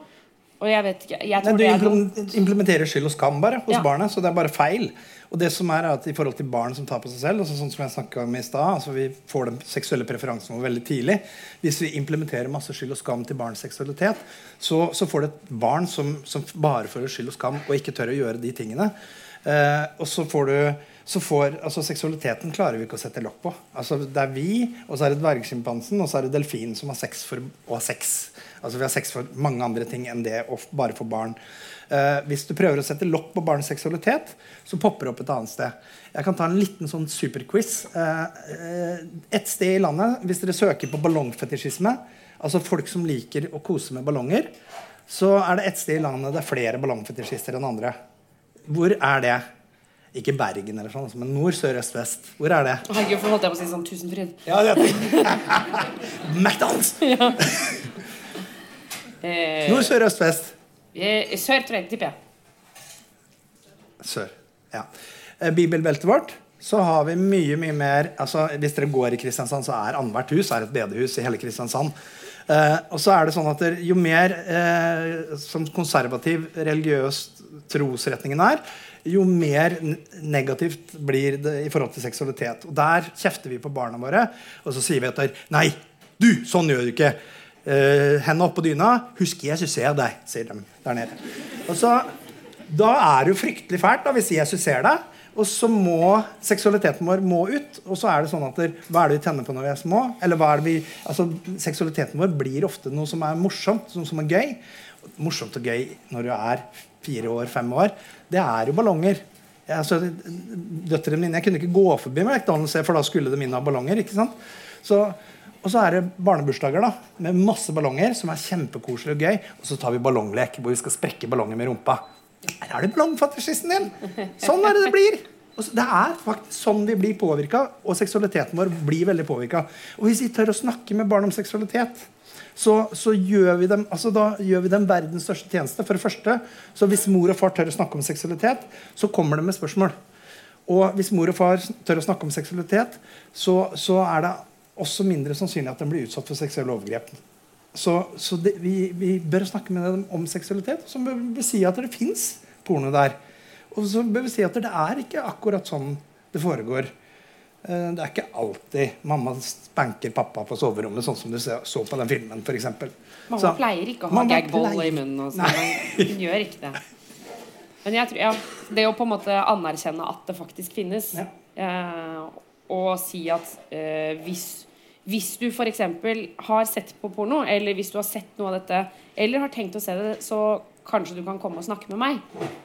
Og jeg vet ikke jeg Nei, du det er implementerer skyld og skam bare hos Ja. barnet. Så det er bare feil. Og det som er at i forhold til barn som tar på seg selv, altså sånn som jeg om i sted, altså vi får den seksuelle preferansen vår veldig tidlig. Hvis vi implementerer masse skyld og skam til barns seksualitet, så, så får du et barn som, som bare føler skyld og skam og ikke tør å gjøre de tingene. Eh, og så får du så får, altså Seksualiteten klarer vi ikke å sette lokk på. Altså Det er vi, og så er det dvergsjimpansen, og så er det delfinen som har sex for å ha sex. Altså Vi har sex for mange andre ting enn det å bare for barn. Eh, hvis du prøver å sette lokk på barns seksualitet, så popper det opp et annet sted. Jeg kan ta en liten sånn superquiz. Eh, eh, et sted i landet, hvis dere søker på ballongfetisjisme, altså folk som liker å kose med ballonger, så er det et sted i landet det er flere ballongfetisjister enn andre. Hvor er det? Ikke Bergen, eller sånn, altså, men nord, sør, øst, vest. Hvor er det? Herregud, for holdt jeg på å si sånn Tusenfryd. Ja, det <laughs> McDonald's! Ja. <laughs> Nord, sør, øst, vest. Eh, Sør, tror jeg, tipper jeg. Sør. Ja. Eh, Bibelbeltet vårt så har vi mye mye mer altså Hvis dere går i Kristiansand, så er annethvert hus er et bedehus i hele Kristiansand. Eh, og så er det sånn at Jo mer eh, som konservativ religiøs trosretningen er, jo mer negativt blir det i forhold til seksualitet. Og Der kjefter vi på barna våre, og så sier vi etter Nei, du, sånn gjør du ikke. Uh, Hendene oppå dyna. Husk, Jesus ser deg, sier de der nede. Og så da er det jo fryktelig fælt da, hvis Jesus ser deg. Og så må seksualiteten vår må ut. Og så er det sånn at Hva er det vi tenner på når vi er små? Eller hva er det vi, altså Seksualiteten vår blir ofte noe som er morsomt, noe som er gøy. Morsomt og gøy når du er fire år, fem år. Det er jo ballonger. Altså, døtrene mine, jeg kunne ikke gå forbi McDonald's, for da skulle de inn av ballonger. ikke sant? Så, og så er det barnebursdager da, med masse ballonger som er kjempekoselig og gøy. Og så tar vi ballonglek hvor vi skal sprekke ballonger med rumpa. Her er det ballongfetisjisten din! Sånn er det det blir. Så, det er faktisk sånn vi blir påvirka, og seksualiteten vår blir veldig påvirka. Og hvis vi tør å snakke med barn om seksualitet, så, så gjør, vi dem, altså da gjør vi dem verdens største tjeneste. For det første, så Hvis mor og far tør å snakke om seksualitet, så kommer de med spørsmål. Og hvis mor og far tør å snakke om seksualitet, så, så er det også mindre sannsynlig at de blir utsatt for seksuelle overgrep. Så, så det, vi, vi bør snakke med dem om seksualitet. Og så bør vi si at det fins porno der. Og så bør vi si at det er ikke akkurat sånn det foregår. Eh, Det er ikke alltid mamma spanker pappa på soverommet, sånn som du så på den filmen. For eksempel. Mamma Så- pleier ikke å ha gagball pleier- i munnen. Og sånn. Hun gjør ikke det. Men jeg tror, ja, det å på en måte anerkjenne at det faktisk finnes, Ja. eh, og si at eh, hvis, hvis du f.eks. har sett på porno, eller hvis du har sett noe av dette, eller har tenkt å se det, så kanskje du kan komme og snakke med meg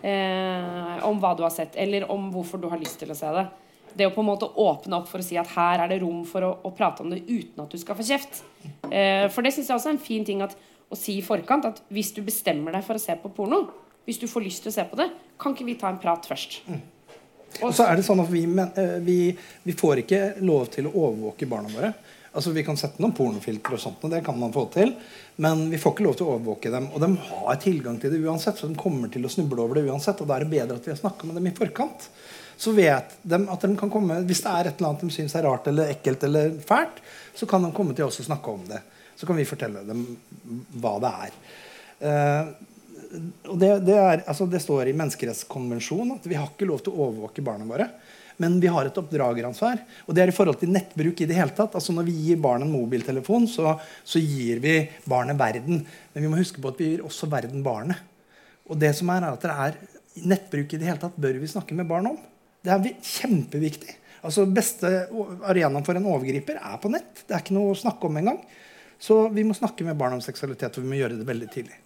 eh, om hva du har sett, eller om hvorfor du har lyst til å se det. Det å på en måte åpne opp for å si at her er det rom for å, å prate om det uten at du skal få kjeft. Eh, for det syns jeg også er en fin ting at, å si i forkant at hvis du bestemmer deg for å se på porno, hvis du får lyst til å se på det, kan ikke vi ta en prat først? Og så er det sånn at vi, men, eh, vi, vi får ikke lov til å overvåke barna våre. Altså Vi kan sette noen pornofiltre, og sånt, og det kan man få til. Men vi får ikke lov til å overvåke dem. Og de har tilgang til det uansett, så de kommer til å snuble over det uansett. Og da er det bedre at vi har snakka med dem i forkant. Så vet de at de kan komme Hvis det er et eller annet de syns er rart eller ekkelt eller fælt, så kan de komme til oss og snakke om det. Så kan vi fortelle dem hva det er. Uh, og det, det, er, altså det står i menneskerettskonvensjonen at vi har ikke lov til å overvåke barna våre. Men vi har et oppdrageransvar. Og det er i forhold til nettbruk i det hele tatt. Altså Når vi gir barn en mobiltelefon, så, så gir vi barnet verden. Men vi må huske på at vi gir også verden barnet. Og det som er, er at det er nettbruk i det hele tatt bør vi snakke med barn om. Det er kjempeviktig. Altså Beste arenaen for en overgriper er på nett. Det er ikke noe å snakke om engang. Så vi må snakke med barn om seksualitet, og vi må gjøre det veldig tidlig.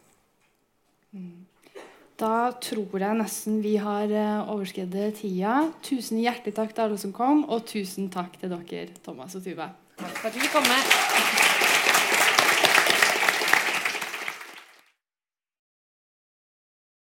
Da tror jeg nesten vi har eh, overskredet tida. Tusen hjertelig takk til alle som kom, og tusen takk til dere, Thomas og Tuva. Takk for at du fikk komme.